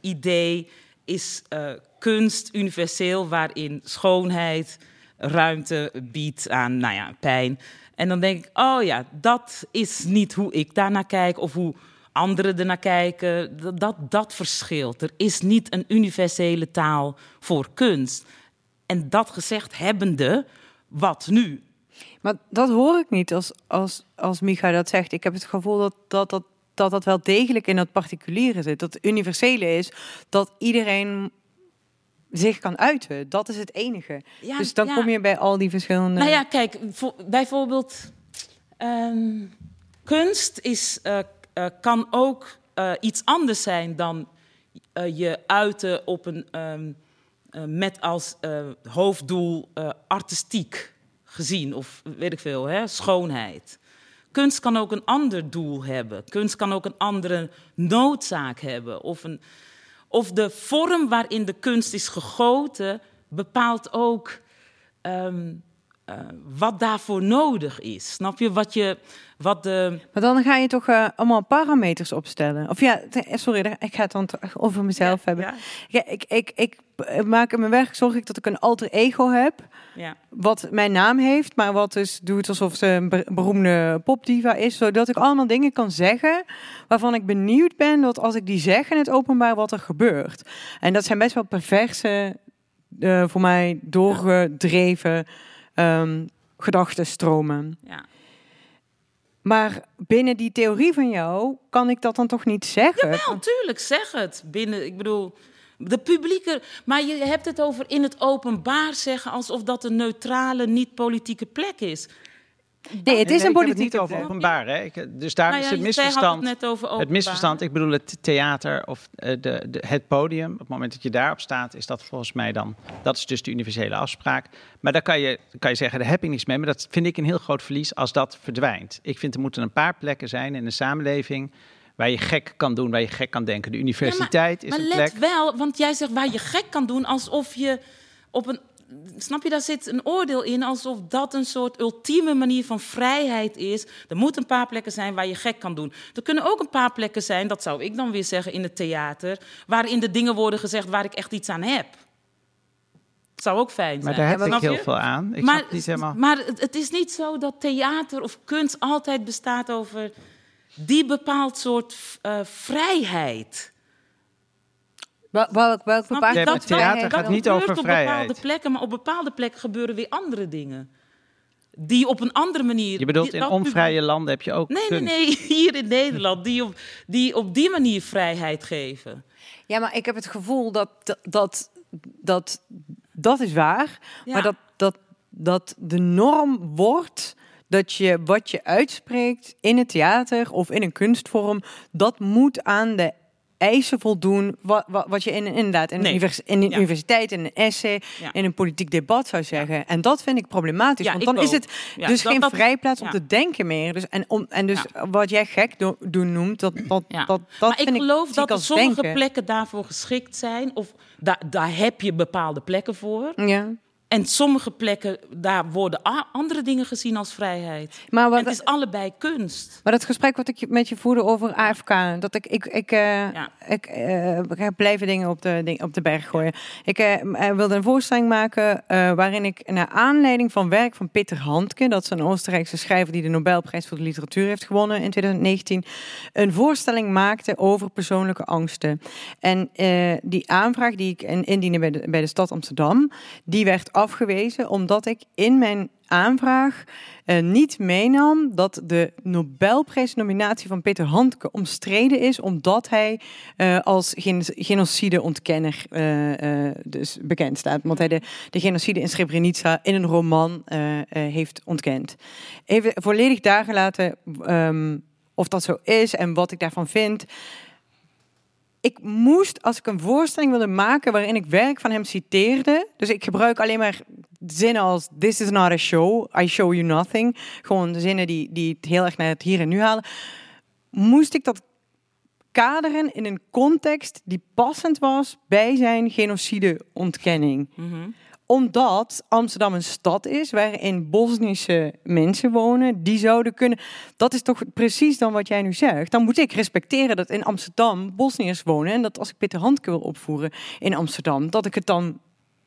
idee, is eh, kunst universeel waarin schoonheid ruimte biedt aan nou ja, pijn. En dan denk ik, oh ja, dat is niet hoe ik daarnaar kijk of hoe anderen ernaar kijken. Dat, dat, verschilt. Er is niet een universele taal voor kunst. En dat gezegd hebbende, wat nu? Maar dat hoor ik niet als, als, als Micha dat zegt. Ik heb het gevoel dat dat, dat, dat dat wel degelijk in dat particuliere zit. Dat het universele is dat iedereen zich kan uiten. Dat is het enige. Ja, dus dan ja. kom je bij al die verschillende... Nou ja, kijk, vo- bijvoorbeeld ehm, kunst is, eh, eh, kan ook eh, iets anders zijn dan je uiten op een, ehm, eh, met als hoofddoel artistiek gezien, of weet ik veel, hè, schoonheid. Kunst kan ook een ander doel hebben. Kunst kan ook een andere noodzaak hebben. Of, een, of de vorm waarin de kunst is gegoten bepaalt ook ehm, eh, wat daarvoor nodig is. Snap je? Wat, je, wat de. Maar dan ga je toch eh, allemaal parameters opstellen. Of ja, te- sorry, ik ga het dan over mezelf hebben. Ja, Ja, ik, ik, ik eh, maak in mijn werk, zorg ik dat ik een alter ego heb. ja. Wat mijn naam heeft, maar wat dus doet alsof ze een be- beroemde popdiva is. Zodat ik allemaal dingen kan zeggen waarvan ik benieuwd ben dat als ik die zeg in het openbaar, wat er gebeurt. En dat zijn best wel perverse, eh, voor mij doorgedreven ehm gedachtenstromen. ja. Maar binnen die theorie van jou kan ik dat dan toch niet zeggen? Jawel, tuurlijk, zeg het. Binnen, ik bedoel, de publieke... Maar je hebt het over in het openbaar zeggen... alsof dat een neutrale, niet-politieke plek is. Nee, het is Nee, een ik heb het politieke niet over plek. openbaar. Hè? Ik, dus daar Nou is ja, het jij had misverstand. het net over Het misverstand, ik bedoel het theater of eh, de, de, het podium. Op het moment dat je daarop staat, is dat volgens mij dan... Dat is dus de universele afspraak. Maar daar kan je, kan je zeggen, daar heb ik niks mee. Maar dat vind ik een heel groot verlies als dat verdwijnt. Ik vind er moeten een paar plekken zijn in de samenleving... waar je gek kan doen, waar je gek kan denken. De universiteit Ja, maar, is maar een let plek... wel, want jij zegt waar je gek kan doen... alsof je op een... Snap je, daar zit een oordeel in alsof dat een soort ultieme manier van vrijheid is. Er moeten een paar plekken zijn waar je gek kan doen. Er kunnen ook een paar plekken zijn, dat zou ik dan weer zeggen in het theater, waarin de dingen worden gezegd waar ik echt iets aan heb. Zou ook fijn zijn. Maar daar heb ik heel je? veel aan. Ik maar, snap niet helemaal... maar het, het is niet zo dat theater of kunst altijd bestaat over die bepaald soort eh, vrijheid. Wel- Welk, bepaald? Nee, Dat, theater dat gaat niet gebeurt over op vrijheid. bepaalde plekken, maar op bepaalde plekken gebeuren weer andere dingen. Die op een andere manier... Je bedoelt die- in onvrije landen heb je ook Nee, nee, nee, hier in Nederland, die op die, op die manier vrijheid geven. Ja, maar ik heb het gevoel dat dat, dat, dat is waar. Ja. Maar dat, dat, dat de norm wordt dat je wat je uitspreekt in het theater of in een kunstvorm, dat moet aan de eisen voldoen wat, wat, wat je in, inderdaad in, Nee. univers- in een Ja. universiteit, in een essay, Ja. in een politiek debat zou zeggen. En dat vind ik problematisch, want ik dan is het dus dat- geen dat- vrijplaats om te denken meer. Dus, en, om, en dus wat jij gek do- doen noemt, dat, dat, dat, dat maar ik vind geloof zie dat ik er als sommige denken. plekken daarvoor geschikt zijn. Of daar, daar heb je bepaalde plekken voor. Ja. En sommige plekken, daar worden andere dingen gezien als vrijheid. Maar wat, het is allebei kunst. Maar dat gesprek wat ik met je voerde over AFK, dat ik, ik, ik, eh, ik, eh, ik ga blijven dingen op de, op de berg gooien. Ik eh, eh, wilde een voorstelling maken eh, waarin ik naar aanleiding van werk van Peter Handke, dat is een Oostenrijkse schrijver die de Nobelprijs voor de literatuur heeft gewonnen in 2019, een voorstelling maakte over persoonlijke angsten. En eh, die aanvraag die ik in- indiende bij de, bij de stad Amsterdam, die werd afgewezen omdat ik in mijn aanvraag eh, niet meenam dat de Nobelprijsnominatie van Peter Handke omstreden is, omdat hij eh, als gen genocide-ontkenner eh, dus bekend staat. Want hij de, de genocide in Srebrenica in een roman heeft ontkend. Even volledig daar gelaten ehm, of dat zo is en wat ik daarvan vind. Ik moest, als ik een voorstelling wilde maken waarin ik werk van hem citeerde, dus ik gebruik alleen maar zinnen als This is not a show, I show you nothing. Gewoon zinnen die, die het heel erg naar het hier en nu halen. Moest ik dat kaderen in een context die passend was bij zijn genocide-ontkenning. Omdat Amsterdam een stad is waarin Bosnische mensen wonen, die zouden kunnen. Dat is toch precies dan wat jij nu zegt. Dan moet ik respecteren dat in Amsterdam Bosniërs wonen en dat als ik Peter Handke wil opvoeren in Amsterdam, dat ik het dan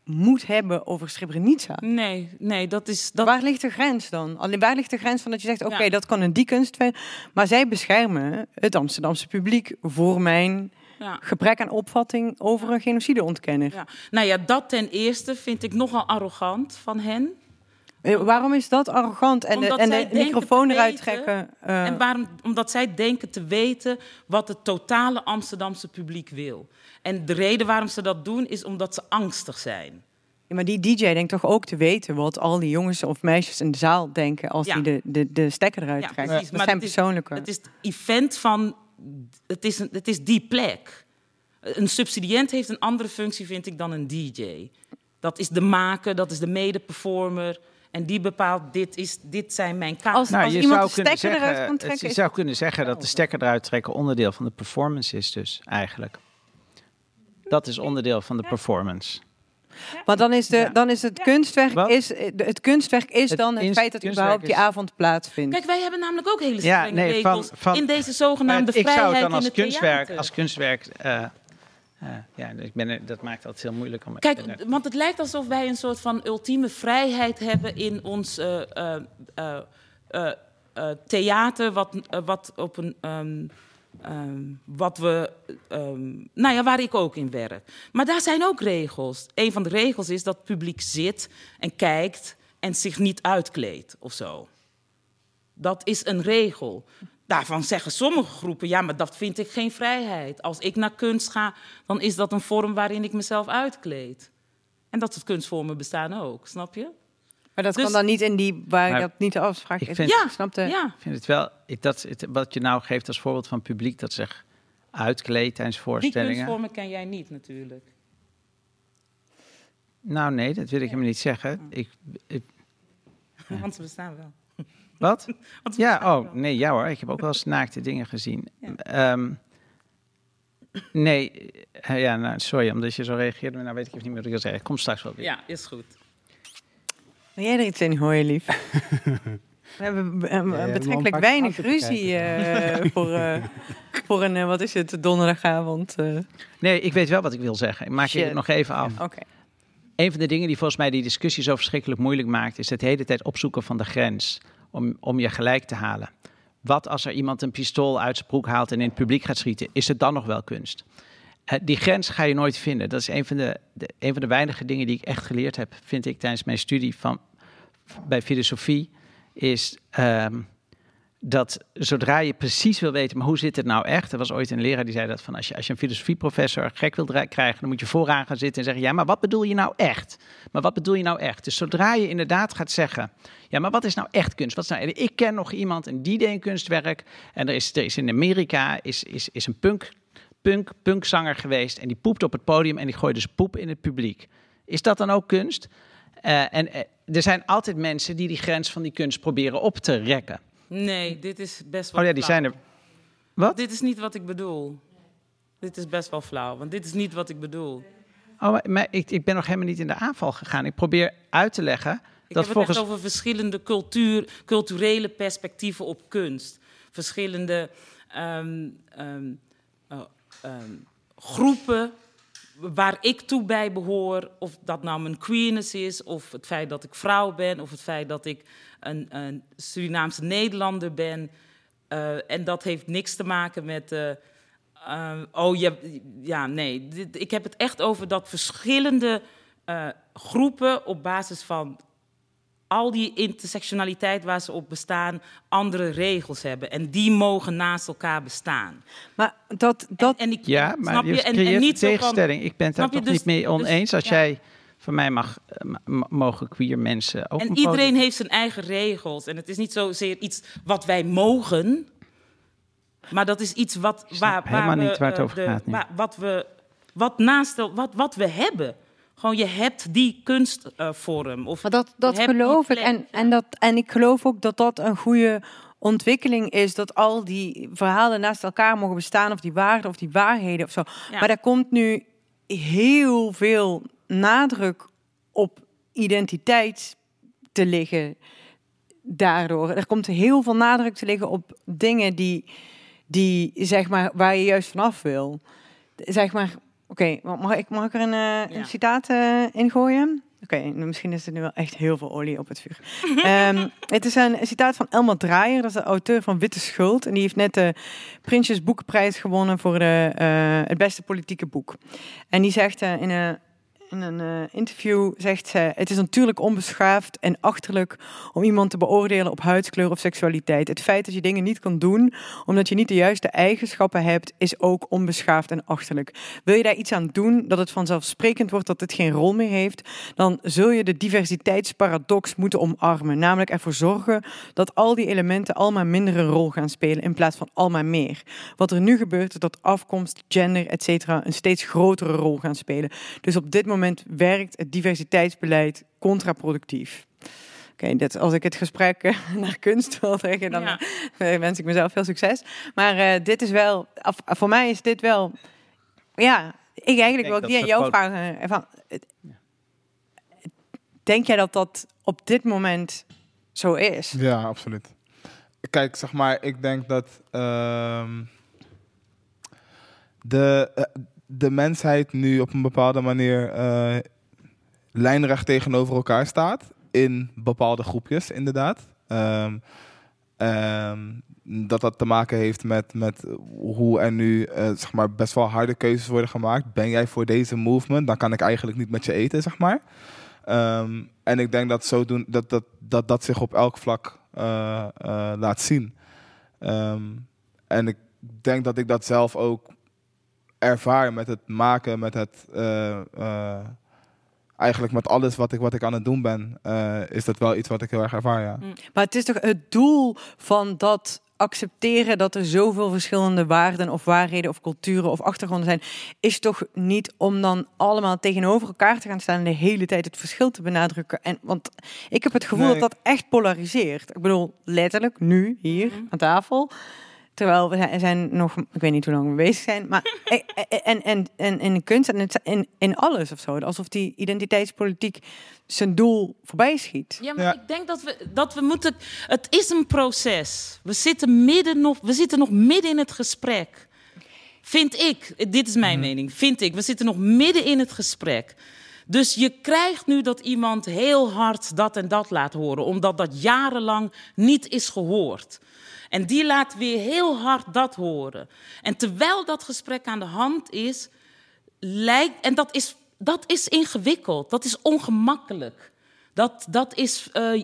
moet hebben over Srebrenica. Nee, nee, dat is... Dat... Waar ligt de grens dan? Alleen waar ligt de grens van dat je zegt, oké, Ja. dat kan een die kunst zijn, maar zij beschermen het Amsterdamse publiek voor mijn Ja. gebrek aan opvatting over een genocideontkenner. Ja. Nou ja, dat ten eerste vind ik nogal arrogant van hen. Eh, Waarom is dat arrogant en de, en de microfoon eruit trekken? eh, En waarom? Omdat zij denken te weten wat het totale Amsterdamse publiek wil. En de reden waarom ze dat doen is omdat ze angstig zijn. ja, maar die DJ denkt toch ook te weten wat al die jongens of meisjes in de zaal denken als Ja. die de, de, de stekker eruit Ja, precies. Dat zijn persoonlijke. Het is het event van. Het is, een, het is die plek. Een subsidiënt heeft een andere functie, vind ik, dan een DJ. Dat is de maker, dat is de mede-performer. En die bepaalt, dit, is, dit zijn mijn kaarten. Als- Nou, als je iemand zou de kunnen stekker zeggen, eruit kan trekken, Je zou kunnen zeggen dat de stekker eruit trekken onderdeel van de performance is dus eigenlijk. Dat is onderdeel van de performance. Want dan is, de, dan is het kunstwerk, Wat? is, het kunstwerk is Het dan het feit dat überhaupt die is- avond plaatsvindt. Kijk, wij hebben namelijk ook hele Ja, strenge nee, regels van- in deze zogenaamde Eh, ik vrijheid zou het dan in als het kunstwerk, theater. als kunstwerk eh, eh, ja, ik ben, dat maakt het heel moeilijk om. Kijk, want het lijkt alsof wij een soort van ultieme vrijheid hebben in ons eh, eh, eh, eh, eh, theater, wat, wat op een. ehm, ehm, wat we. ehm, nou ja, waar ik ook in werk. Maar daar zijn ook regels. Een van de regels is dat het publiek zit en kijkt en zich niet uitkleedt of zo. Dat is een regel. Daarvan zeggen sommige groepen, ja, maar dat vind ik geen vrijheid. Als ik naar kunst ga, dan is dat een vorm waarin ik mezelf uitkleed. En dat soort kunstvormen bestaan ook, snap je? Maar dat Dus- kan dan niet in die waar Maar dat niet de afspraak ik is. vind- Ja, Snap de- ja. Ik vind het wel, ik, dat, het- wat je nou geeft als voorbeeld van publiek dat zich uitkleedt tijdens Die voorstellingen. kunstvormen ken jij niet natuurlijk. Nou nee, dat wil ik hem niet zeggen. Ik, ik- Want ze bestaan wel. wat? Want ze Ja, oh wel. nee, ja hoor. Ik heb ook wel eens naakte dingen gezien. Ja. Ehm, nee, eh, ja, nou, sorry, omdat je zo reageerde. maar Nou weet ik even niet meer wat ik wil zeggen. Kom straks wel weer. Ja, is goed. Wil jij er iets in gooien, lief? We hebben Ja, je betrekkelijk weinig ruzie eh, voor, eh, voor een, eh, wat is het, donderdagavond. eh. Nee, ik weet wel wat ik wil zeggen. Ik maak Shit. het nog even af. Oké. Een van de dingen die volgens mij die discussie zo verschrikkelijk moeilijk maakt, is het hele tijd opzoeken van de grens om, om je gelijk te halen. Wat als er iemand een pistool uit zijn broek haalt en in het publiek gaat schieten? Is het dan nog wel kunst? Die grens ga je nooit vinden. Dat is een van de, een van de weinige dingen die ik echt geleerd heb, vind ik tijdens mijn studie van, bij filosofie. Is ehm, dat zodra je precies wil weten, maar hoe zit het nou echt? Er was ooit een leraar die zei dat van als je, als je een filosofieprofessor gek dra- krijgen, dan moet je vooraan gaan zitten en zeggen, ja, maar wat bedoel je nou echt? Maar wat bedoel je nou echt? Dus zodra je inderdaad gaat zeggen, ja, maar wat is nou echt kunst? Wat nou, ik ken nog iemand en die deed een kunstwerk en er is, er is in Amerika is, is, is een punk, punk, punkzanger geweest en die poept op het podium en die gooide zijn poep in het publiek. Is dat dan ook kunst? Eh, en eh, er zijn altijd mensen die die grens van die kunst proberen op te rekken. Nee, dit is best wel Oh ja, die flauw. zijn er. Wat? Dit is niet wat ik bedoel. Dit is best wel flauw, want dit is niet wat ik bedoel. Oh, maar- maar ik, ik ben nog helemaal niet in de aanval gegaan. Ik probeer uit te leggen Ik dat heb volgens. het echt over verschillende cultuur, culturele perspectieven op kunst. Verschillende ehm, ehm, ehm, groepen waar ik toe bij behoor. Of dat nou mijn queerness is, of het feit dat ik vrouw ben, of het feit dat ik een, een Surinaamse Nederlander ben. Eh, en dat heeft niks te maken met. eh, eh, oh ja, ja nee. Ik heb het echt over dat verschillende groepen op basis van al die intersectionaliteit waar ze op bestaan, andere regels hebben. En die mogen naast elkaar bestaan. Maar dat... dat... En, en ik, Ja, maar snap je je? En, creëert en niet zo van- tegenstelling. Ik ben het daar toch Dus- niet mee dus- oneens. Als ja. jij van mij mag, eh, mogen queer mensen ook En een iedereen podium- heeft zijn eigen regels. En het is niet zozeer iets wat wij mogen. Maar dat is iets wat, waar, waar helemaal we, niet waar het eh, over de- gaat nu. waar- wat we, wat naast, wat, wat we hebben. Gewoon, je hebt die kunstvorm. of Maar dat, dat geloof ik. En, en, dat, en ik geloof ook dat dat een goede ontwikkeling is. Dat al die verhalen naast elkaar mogen bestaan. Of die waarden of die waarheden of zo. Ja. Maar daar komt nu heel veel nadruk op identiteit te liggen. Daardoor. Er komt heel veel nadruk te liggen op dingen die, die zeg maar, waar je juist vanaf wil. Zeg maar, oké, mag, ik, mag ik er een, eh, een citaat eh, in gooien? Oké, nou, misschien is er nu wel echt heel veel olie op het vuur. Ehm, het is een, citaat van Elma Draaier, dat is de auteur van Witte Schuld. En die heeft net de Prinsjes Boekenprijs gewonnen voor de, eh, het beste politieke boek. En die zegt in een, in een eh, interview, zegt ze, het is natuurlijk onbeschaafd en achterlijk om iemand te beoordelen op huidskleur of seksualiteit. Het feit dat je dingen niet kan doen omdat je niet de juiste eigenschappen hebt, is ook onbeschaafd en achterlijk. Wil je daar iets aan doen dat het vanzelfsprekend wordt dat het geen rol meer heeft, dan zul je de diversiteitsparadox moeten omarmen. Namelijk ervoor zorgen dat al die elementen allemaal minder een rol gaan spelen in plaats van allemaal meer. Wat er nu gebeurt is dat afkomst, gender, etc. een steeds grotere rol gaan spelen. Dus op dit moment werkt het diversiteitsbeleid contraproductief. Oké, dit als ik het gesprek eh, naar kunst wil trekken, dan Ja. eh, wens ik mezelf veel succes. Maar eh, dit is wel, af- voor mij is dit wel, ja, ik eigenlijk denk wil ik die aan jou vragen. Van, het- denk jij dat dat op dit moment zo is? Ja, absoluut. Kijk, zeg maar, ik denk dat ehm, de, de mensheid nu op een bepaalde manier eh, lijnrecht tegenover elkaar staat. In bepaalde groepjes, inderdaad. Ehm, ehm, dat dat te maken heeft met, met hoe er nu eh, zeg maar best wel harde keuzes worden gemaakt. Ben jij voor deze movement? Dan kan ik eigenlijk niet met je eten, zeg maar. Ehm, en ik denk dat, zodoen, dat, dat, dat dat zich op elk vlak eh, laat zien. En ik denk dat ik dat zelf ook ervaar met het maken, met het. eh, eh, eigenlijk met alles wat ik, wat ik aan het doen ben, eh, is dat wel iets wat ik heel erg ervaar. Ja. Maar het is toch het doel van dat accepteren dat er zoveel verschillende waarden of waarheden of culturen of achtergronden zijn, is toch niet om dan allemaal tegenover elkaar te gaan staan en de hele tijd het verschil te benadrukken. En, want ik heb het gevoel Nee. dat dat echt polariseert. Ik bedoel, letterlijk, nu, hier, Mhm. aan tafel. Terwijl we zijn- nog, ik weet niet hoe lang we bezig zijn, maar en, en, en, en in de kunst en in, in alles of zo. Alsof die identiteitspolitiek zijn doel voorbij schiet. Ja, maar Ja. ik denk dat we, dat we moeten. Het is een proces. We zitten, midden nog, we zitten nog midden in het gesprek. Vind ik, dit is mijn mening, vind ik. We zitten nog midden in het gesprek. Dus je krijgt nu dat iemand heel hard dat en dat laat horen, omdat dat jarenlang niet is gehoord. En die laat weer heel hard dat horen. En terwijl dat gesprek aan de hand is, lijkt. En dat is, dat is ingewikkeld, dat is ongemakkelijk. Dat, dat is eh,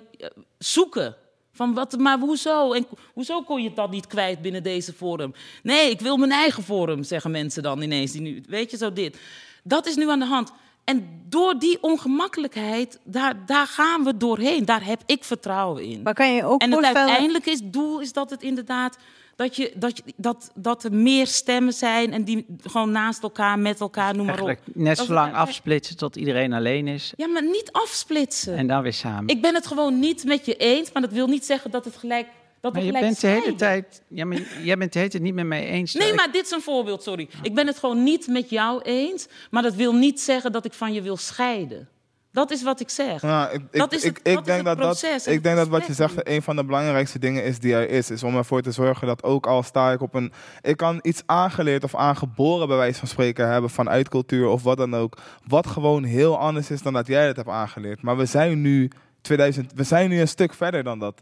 zoeken. Van wat, maar hoezo? En hoezo kon je dat niet kwijt binnen deze vorm? Nee, ik wil mijn eigen vorm, zeggen mensen dan ineens. Die nu, weet je zo dit. Dat is nu aan de hand. En door die ongemakkelijkheid, daar, daar gaan we doorheen. Daar heb ik vertrouwen in. Maar kan je ook En het voorstellen... uiteindelijke is, doel is dat het inderdaad dat, je, dat, je, dat, dat er meer stemmen zijn en die gewoon naast elkaar, met elkaar, noem maar op. Eigenlijk net zo lang afsplitsen tot iedereen alleen is. Ja, maar niet afsplitsen. En dan weer samen. Ik ben het gewoon niet met je eens, maar dat wil niet zeggen dat het gelijk. Dat maar je bent de hele tijd. Ja, maar jij bent de hele tijd niet met mij eens. Nee, Ik- maar dit is een voorbeeld, sorry. Ik ben het gewoon niet met jou eens, maar dat wil niet zeggen dat ik van je wil scheiden. Dat is wat ik zeg. Ja, ik, ik, Dat is ik, het- ik dat is denk het dat, dat, proces ik denk dat wat je zegt een van de belangrijkste dingen is die er is. Is om ervoor te zorgen dat ook al sta ik op een... Ik kan iets aangeleerd of aangeboren bij wijze van spreken hebben vanuit cultuur of wat dan ook. Wat gewoon heel anders is dan dat jij het hebt aangeleerd. Maar we zijn nu... 2000, we zijn nu een stuk verder dan dat.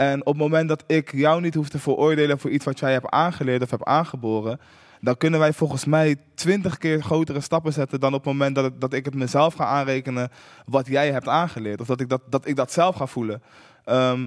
En op het moment dat ik jou niet hoef te veroordelen voor iets wat jij hebt aangeleerd of hebt aangeboren, dan kunnen wij volgens mij twintig keer grotere stappen zetten dan op het moment dat, ik het mezelf ga aanrekenen wat jij hebt aangeleerd. Of dat ik dat, dat, ik dat zelf ga voelen. Ehm,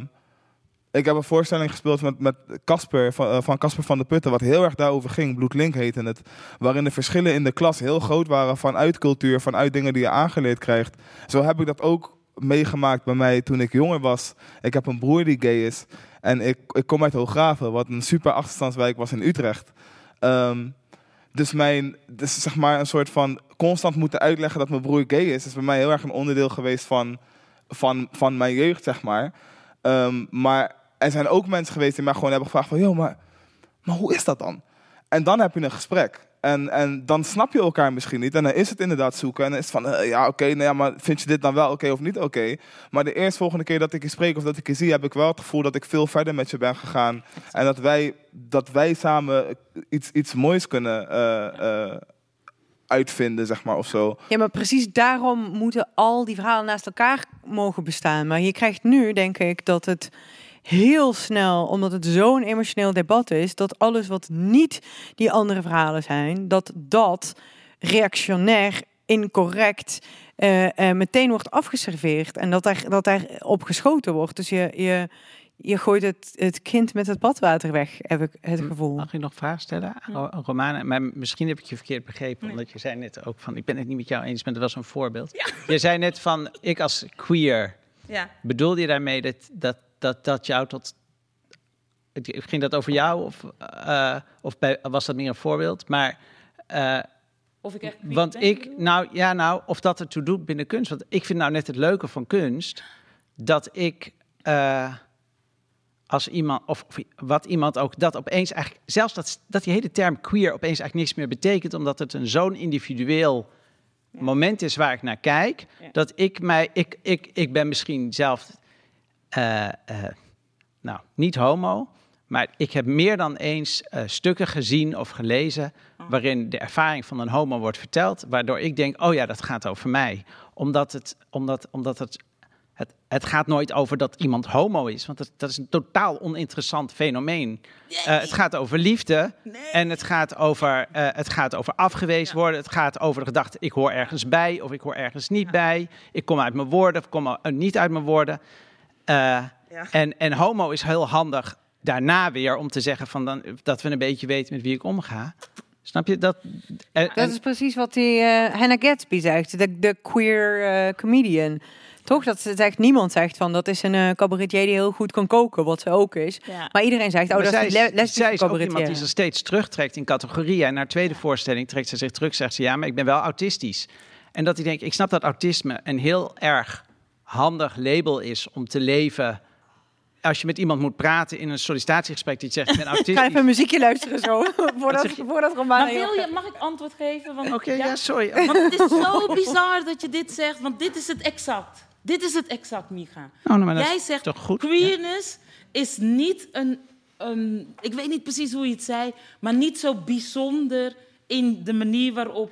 ik heb een voorstelling gespeeld met met eh, van Casper van de Putten, wat heel erg daarover ging. Bloedlink heette het. Waarin de verschillen in de klas heel groot waren vanuit cultuur, vanuit dingen die je aangeleerd krijgt. Zo heb ik dat ook meegemaakt bij mij toen ik jonger was. Ik heb een broer die gay is. En ik, ik kom uit Hooggraven, wat een super achterstandswijk was in Utrecht. Ehm, dus mijn, dus zeg maar een soort van constant moeten uitleggen dat mijn broer gay is, is bij mij heel erg een onderdeel geweest van, van, van mijn jeugd, zeg maar. Ehm, maar er zijn ook mensen geweest die mij gewoon hebben gevraagd van, joh, maar, maar hoe is dat dan? En dan heb je een gesprek. En, en dan snap je elkaar misschien niet. En dan is het inderdaad zoeken. En dan is het van, eh, ja, oké, nou ja, maar vind je dit dan wel oké of niet oké? Maar de eerstvolgende keer dat ik je spreek of dat ik je zie, heb ik wel het gevoel dat ik veel verder met je ben gegaan. En dat wij, dat wij samen iets, iets moois kunnen eh, eh, uitvinden, zeg maar, of zo. Ja, maar precies daarom moeten al die verhalen naast elkaar mogen bestaan. Maar je krijgt nu, denk ik, dat het heel snel, omdat het zo'n emotioneel debat is, dat alles wat niet die andere verhalen zijn, dat dat reactionair, incorrect, eh, meteen wordt afgeserveerd en dat daar, dat daar op geschoten wordt. Dus je, je, je gooit het, het kind met het badwater weg, heb ik het gevoel. Mag ik nog vraag stellen, Ro- Romana? Maar misschien heb ik je verkeerd begrepen, omdat je zei net ook van, ik ben het niet met jou eens, maar dat was een voorbeeld. Je zei net van, ik als queer, Ja. bedoelde je daarmee dat, dat, dat, dat jou tot... Ging dat over jou of, eh, of bij, was dat meer een voorbeeld? Maar... eh, Of ik echt want ik, nou ja, nou, of dat ertoe doet binnen kunst. Want ik vind nou net het leuke van kunst dat ik eh, als iemand, of, of wat iemand ook, dat opeens eigenlijk, zelfs dat, dat die hele term queer opeens eigenlijk niks meer betekent, omdat het een zo'n individueel moment is waar ik naar kijk, dat ik mij, ik, ik, ik ben misschien zelf, eh, eh, nou, niet homo, maar ik heb meer dan eens eh, stukken gezien of gelezen waarin de ervaring van een homo wordt verteld, waardoor ik denk, oh ja, dat gaat over mij. Omdat het, omdat, omdat het, het, het gaat nooit over dat iemand homo is, want dat, dat is een totaal oninteressant fenomeen. Het gaat over liefde en het gaat over, het gaat over afgewezen worden. Het gaat over de gedachte, ik hoor ergens bij of ik hoor ergens niet bij. Ik kom uit mijn woorden of kom eh, niet uit mijn woorden. Eh, en, en homo is heel handig daarna weer om te zeggen van dan, dat we een beetje weten met wie ik omga. Snap je dat? En, Dat is precies wat die eh Hannah Gatsby zegt, de, de queer eh, comedian. Toch? Dat ze zegt, niemand zegt van dat is een eh, cabaretier die heel goed kan koken, wat ze ook is. Ja. Maar iedereen zegt, oh, Maar dat is zij een le- lesbische zij is ook iemand cabaretier. die zich steeds terugtrekt in categorieën. En naar tweede voorstelling trekt ze zich terug, zegt ze ja, maar ik ben wel autistisch. En dat hij denkt, ik snap dat autisme een heel erg handig label is om te leven. Als je met iemand moet praten in een sollicitatiegesprek, die zegt, ik ben Ik ga autistisch. even een muziekje luisteren zo, voordat, voordat Romana... Maar wil je, mag ik antwoord geven? Want, Oké, ja, sorry. Want het is zo bizar dat je dit zegt, want dit is het exact. Dit is het exact, Micha. Oh, nou, Jij zegt, toch goed? queerness is niet een, een... Ik weet niet precies hoe je het zei, maar niet zo bijzonder in de manier waarop...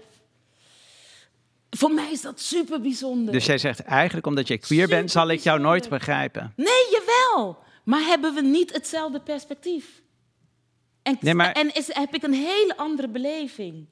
Voor mij is dat super bijzonder. Dus jij zegt eigenlijk, omdat je queer bent, zal ik jou nooit begrijpen. Nee, jawel. Maar hebben we niet hetzelfde perspectief? En, Nee, maar- en is, heb ik een hele andere beleving?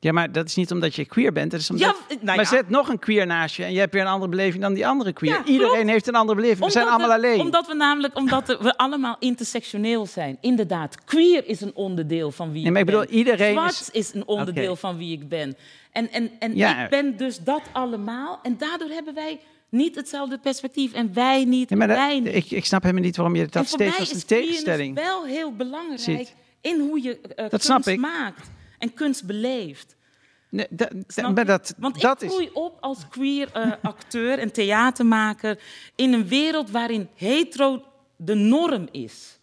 Ja, maar dat is niet omdat je queer bent. Dat is omdat... Ja, nou maar zet nog een queer naast je en je hebt weer een andere beleving dan die andere queer. Ja, Iedereen klopt. heeft een andere beleving. We zijn allemaal we- alleen. Omdat we namelijk, omdat we allemaal intersectioneel zijn. Inderdaad, queer is een onderdeel van wie Nee, maar ik ik bedoel, ben. iedereen Zwart is- is... een onderdeel van wie ik ben. En, en, en Ja. ik ben dus dat allemaal. En daardoor hebben wij niet hetzelfde perspectief. En wij niet, maar en dat- wij niet. ik, ik snap helemaal niet waarom je dat steeds als een is queerness tegenstelling wel heel belangrijk ziet. in hoe je eh, Dat kunst snap ik. maakt. En kunst beleeft. Nee, maar dat, Want dat ik is. groei op als queer eh, acteur en theatermaker in een wereld waarin hetero de norm is.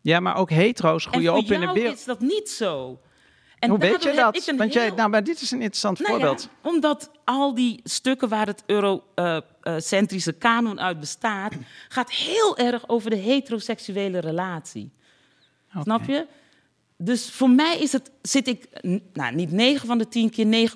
Ja, maar ook hetero's En groeien op in een jou wereld. is dat niet zo. En Hoe weet je dat? Want jij, nou, maar dit is een interessant Nou ja, voorbeeld. omdat al die stukken waar het eurocentrische kanon uit bestaat, gaat heel erg over de heteroseksuele relatie. Snap je? Dus voor mij is het, zit ik nou, niet 9 van de 10 keer,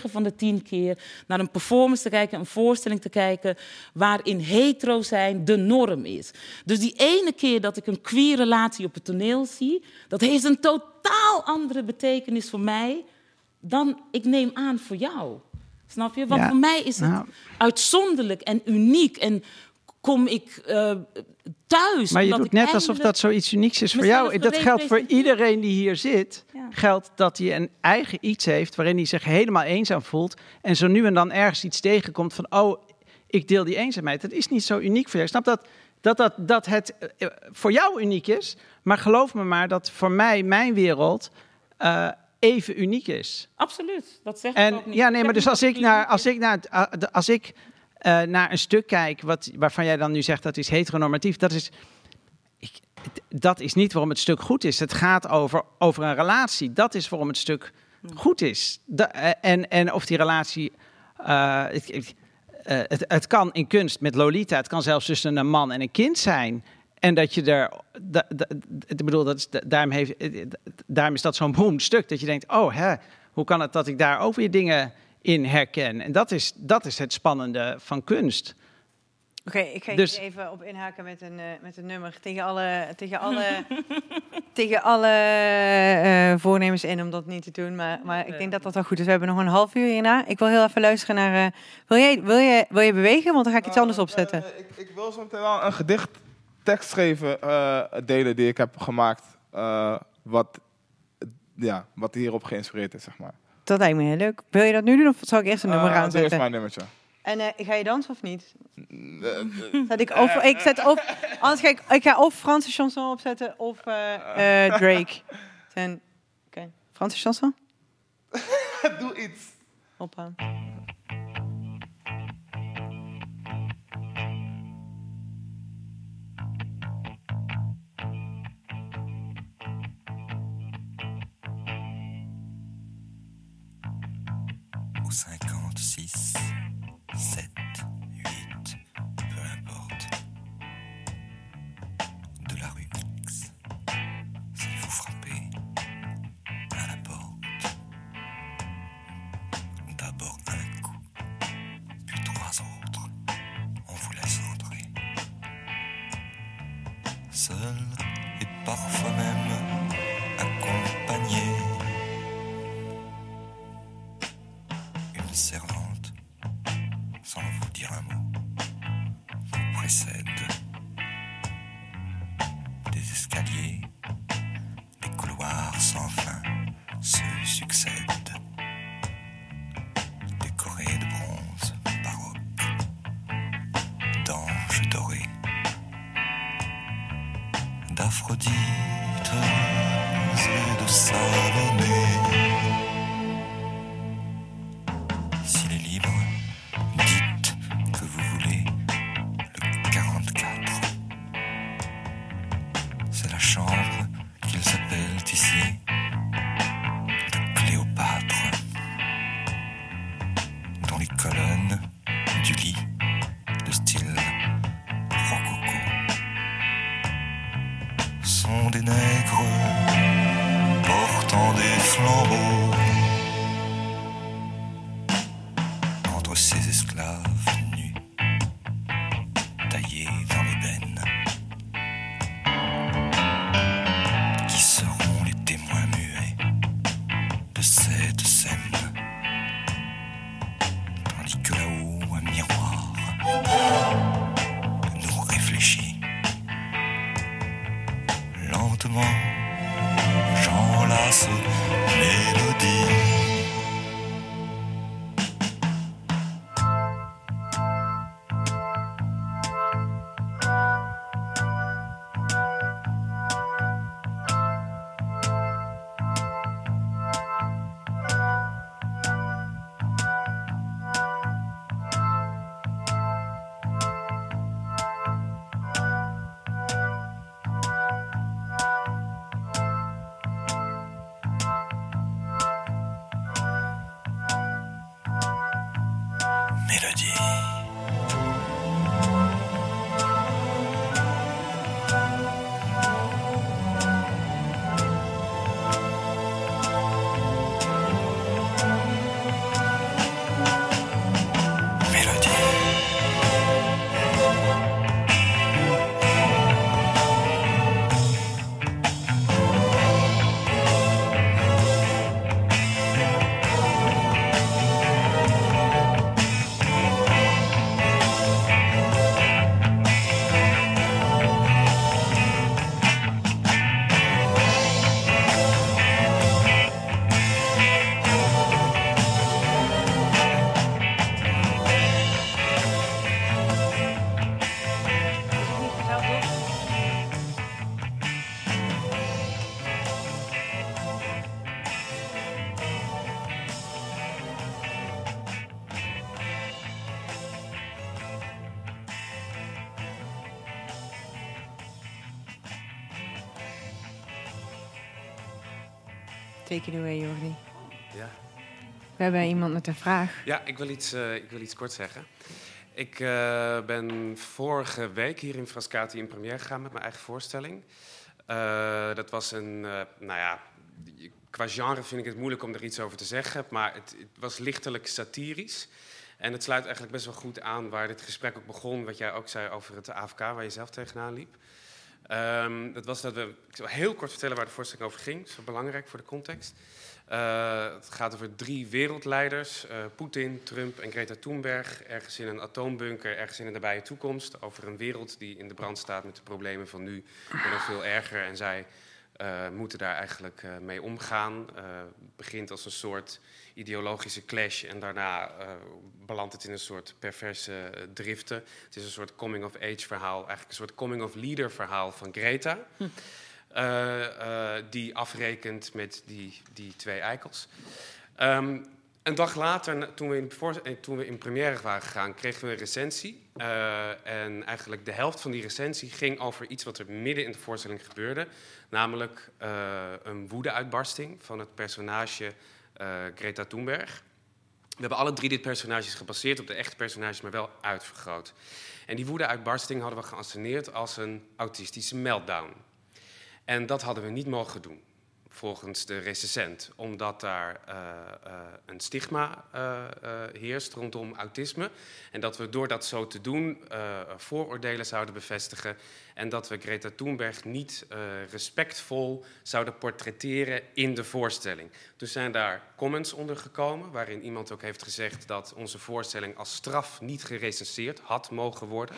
9,9 van de 10 keer naar een performance te kijken, een voorstelling te kijken, waarin hetero zijn de norm is. Dus die ene keer dat ik een queer relatie op het toneel zie, dat heeft een totaal andere betekenis voor mij dan ik neem aan voor jou. Snap je? Want Ja, voor mij is het nou. uitzonderlijk en uniek. En kom ik eh, thuis. Maar je omdat doet ik net alsof dat zoiets unieks is voor jou. Dat geldt voor iedereen die hier zit. Ja. Geldt dat hij een eigen iets heeft waarin hij zich helemaal eenzaam voelt. En zo nu en dan ergens iets tegenkomt van, oh, ik deel die eenzaamheid. Dat is niet zo uniek voor jou. Ik snap dat, dat, dat, dat het eh, voor jou uniek is. Maar geloof me maar dat voor mij, mijn wereld, eh, even uniek is. Absoluut, dat zeg ik En ook niet. ja, nee, maar dus als ik naar, als ik naar, als ik eh, naar een stuk kijk wat, waarvan jij dan nu zegt dat is heteronormatief, dat is, ik, dat is niet waarom het stuk goed is. Het gaat over, over een relatie. Dat is waarom het stuk goed is. Da- eh, en, en of die relatie, eh, het, het, het, kan in kunst met Lolita, het kan zelfs tussen een man en een kind zijn. En dat je er, da, da- ik bedoel, dat is, daarom, heeft, daarom is dat zo'n beroemd stuk. Dat je denkt, oh hè, hoe kan het dat ik daar ook weer dingen in herken? En dat is, dat is het spannende van kunst. Oké, ik ga Dus- hier even op inhaken met een, eh, met een nummer. Tegen alle, tegen alle, tegen alle eh, voornemens in om dat niet te doen. Maar, maar ik denk dat dat wel goed is. We hebben nog een half uur hierna. Ik wil heel even luisteren naar... eh, wil, jij, wil, je, wil je bewegen? Want dan ga ik iets anders opzetten. Ik, ik wil zo meteen wel een gedicht tekst geven, eh, delen die ik heb gemaakt. eh, wat, ja, wat hierop geïnspireerd is, zeg maar. Dat lijkt me heel leuk. Wil je dat nu doen of zal ik eerst een nummer Eh, doe eerst aanzetten? mijn nummertje. En eh, ga je dansen of niet? Eh, Zet ik, of, ik zet of, anders ga ik, ik ga of Franse chanson opzetten of eh, eh, Drake. Zijn, Oké, Franse chanson? Doe iets. Hoppa. Seul et parfois même accompagné. Take it away, Jordi. Ja. We hebben iemand met een vraag. Ja, ik wil iets, eh, ik wil iets kort zeggen. Ik eh, ben vorige week hier in Frascati in première gegaan met mijn eigen voorstelling. Eh, dat was een, nou ja, qua genre vind ik het moeilijk om er iets over te zeggen, maar het, het was lichtelijk satirisch. En het sluit eigenlijk best wel goed aan waar dit gesprek ook begon, wat jij ook zei over het AFK, waar je zelf tegenaan liep. Ehm, dat was dat we, ik zal heel kort vertellen waar de voorstelling over ging, dat is belangrijk voor de context. Uh, het gaat over drie wereldleiders: uh, Poetin, Trump en Greta Thunberg. Ergens in een atoombunker, ergens in de nabije toekomst. Over een wereld die in de brand staat met de problemen van nu, maar nog veel erger. En zij uh, moeten daar eigenlijk mee omgaan. Het begint als een soort ideologische clash en daarna belandt het in een soort perverse driften. Het is een soort coming-of-age verhaal, eigenlijk een soort coming-of-leader verhaal van Greta. Hm. Uh, uh, die afrekent met die, die twee eikels. Um, een dag later, toen we, in toen we in première waren gegaan, kregen we een recensie. En eigenlijk de helft van die recensie ging over iets wat er midden in de voorstelling gebeurde. Namelijk een woedeuitbarsting van het personage Greta Thunberg. We hebben alle drie dit personages gebaseerd op de echte personages, maar wel uitvergroot. En die woedeuitbarsting hadden we geanceneerd als een autistische meltdown. En dat hadden we niet mogen doen, volgens de recensent, omdat daar uh, uh, een stigma uh, heerst rondom autisme. En dat we door dat zo te doen vooroordelen zouden bevestigen. En dat we Greta Thunberg niet respectvol zouden portretteren in de voorstelling. Dus zijn daar comments onder gekomen, waarin iemand ook heeft gezegd dat onze voorstelling als straf niet gerecenseerd had mogen worden.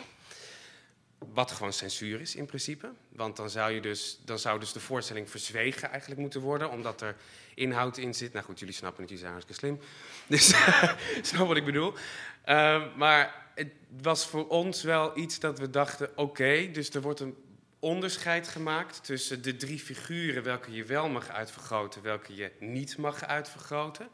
Wat gewoon censuur is in principe. Want dan zou, je dus, dan zou dus de voorstelling verzwegen eigenlijk moeten worden, omdat er inhoud in zit. Nou goed, jullie snappen het, jullie zijn hartstikke slim. Dus snap wat ik bedoel. Uh, maar het was voor ons wel iets dat we dachten: oké, dus er wordt een onderscheid gemaakt tussen de drie figuren, welke je wel mag uitvergroten, welke je niet mag uitvergroten.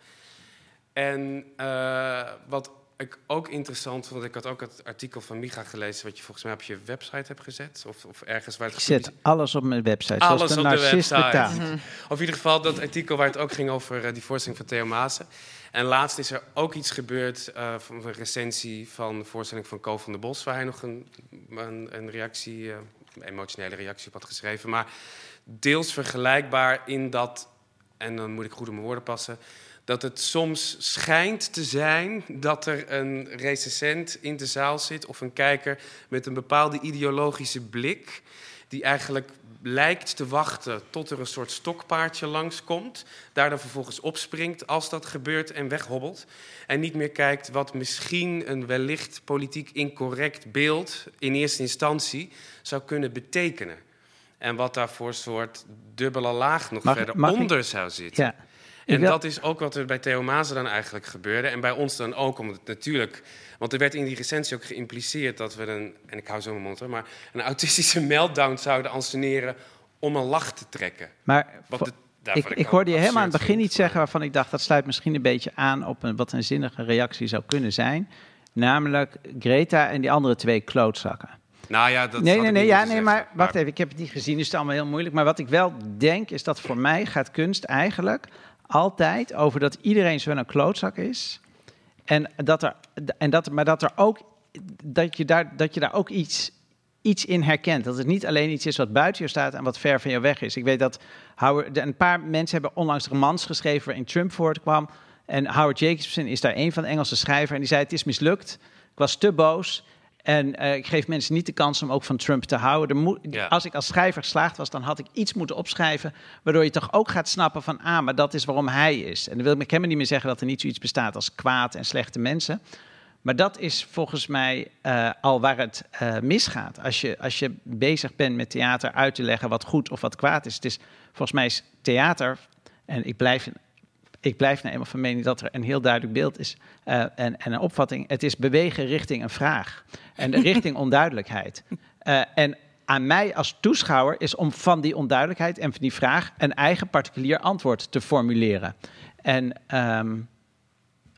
En uh, wat ik ook interessant, want ik had ook het artikel van Micha gelezen, wat je volgens mij op je website hebt gezet. Of, of ergens waar het Ik zet alles op mijn website, alles zoals de op de website. Mhm. Of in ieder geval dat artikel waar het ook ging over uh, die voorstelling van Theo Maassen. En laatst is er ook iets gebeurd uh, van een recensie van de voorstelling van Ko van der Bos, waar hij nog een, een, een reactie, uh, een emotionele reactie op had geschreven. Maar deels vergelijkbaar in dat, en dan moet ik goed op mijn woorden passen, dat het soms schijnt te zijn dat er een recensent in de zaal zit of een kijker met een bepaalde ideologische blik, die eigenlijk lijkt te wachten tot er een soort stokpaardje langskomt, daar dan vervolgens opspringt als dat gebeurt en weghobbelt, en niet meer kijkt wat misschien een wellicht politiek incorrect beeld in eerste instantie zou kunnen betekenen. En wat daar voor soort dubbele laag nog Mag- verder mag ik- onder zou zitten. Ja. En wil- dat is ook wat er bij Theo Maassen dan eigenlijk gebeurde. En bij ons dan ook, omdat het natuurlijk... Want er werd in die recensie ook geïmpliceerd dat we een... En ik hou zo mijn mond hoor, maar... Een autistische meltdown zouden anseneren om een lach te trekken. Maar Wat de- ik, ik hoorde je helemaal aan het begin iets zeggen waarvan ik dacht dat sluit misschien een beetje aan op een, wat een zinnige reactie zou kunnen zijn. Namelijk Greta en die andere twee klootzakken. Nou ja, dat nee, nee, nee, ja, nee, maar wacht even. Ik heb het niet gezien, dus het is allemaal heel moeilijk. Maar wat ik wel denk, is dat voor mij gaat kunst eigenlijk altijd over dat iedereen zo een klootzak is. En dat er, en dat, maar dat er ook, dat je daar, dat je daar ook iets, iets in herkent. Dat het niet alleen iets is wat buiten je staat en wat ver van je weg is. Ik weet dat Howard, een paar mensen hebben onlangs romans geschreven waarin Trump voortkwam. En Howard Jacobson is daar een van de Engelse schrijvers. En die zei, het is mislukt. Ik was te boos. En eh, ik geef mensen niet de kans om ook van Trump te houden. Moet, Ja. Als ik als schrijver geslaagd was, dan had ik iets moeten opschrijven... waardoor je toch ook gaat snappen van... ah, maar dat is waarom hij is. En dan wil ik helemaal niet meer zeggen dat er niet zoiets bestaat als kwaad en slechte mensen. Maar dat is volgens mij eh, al waar het eh, misgaat. Als je, als je bezig bent met theater uit te leggen wat goed of wat kwaad is. Het is volgens mij is theater, en ik blijf, ik blijf nou eenmaal van mening dat er een heel duidelijk beeld is eh, en, en een opvatting. Het is bewegen richting een vraag en richting onduidelijkheid. Eh, en aan mij als toeschouwer is om van die onduidelijkheid en van die vraag een eigen particulier antwoord te formuleren. En ehm,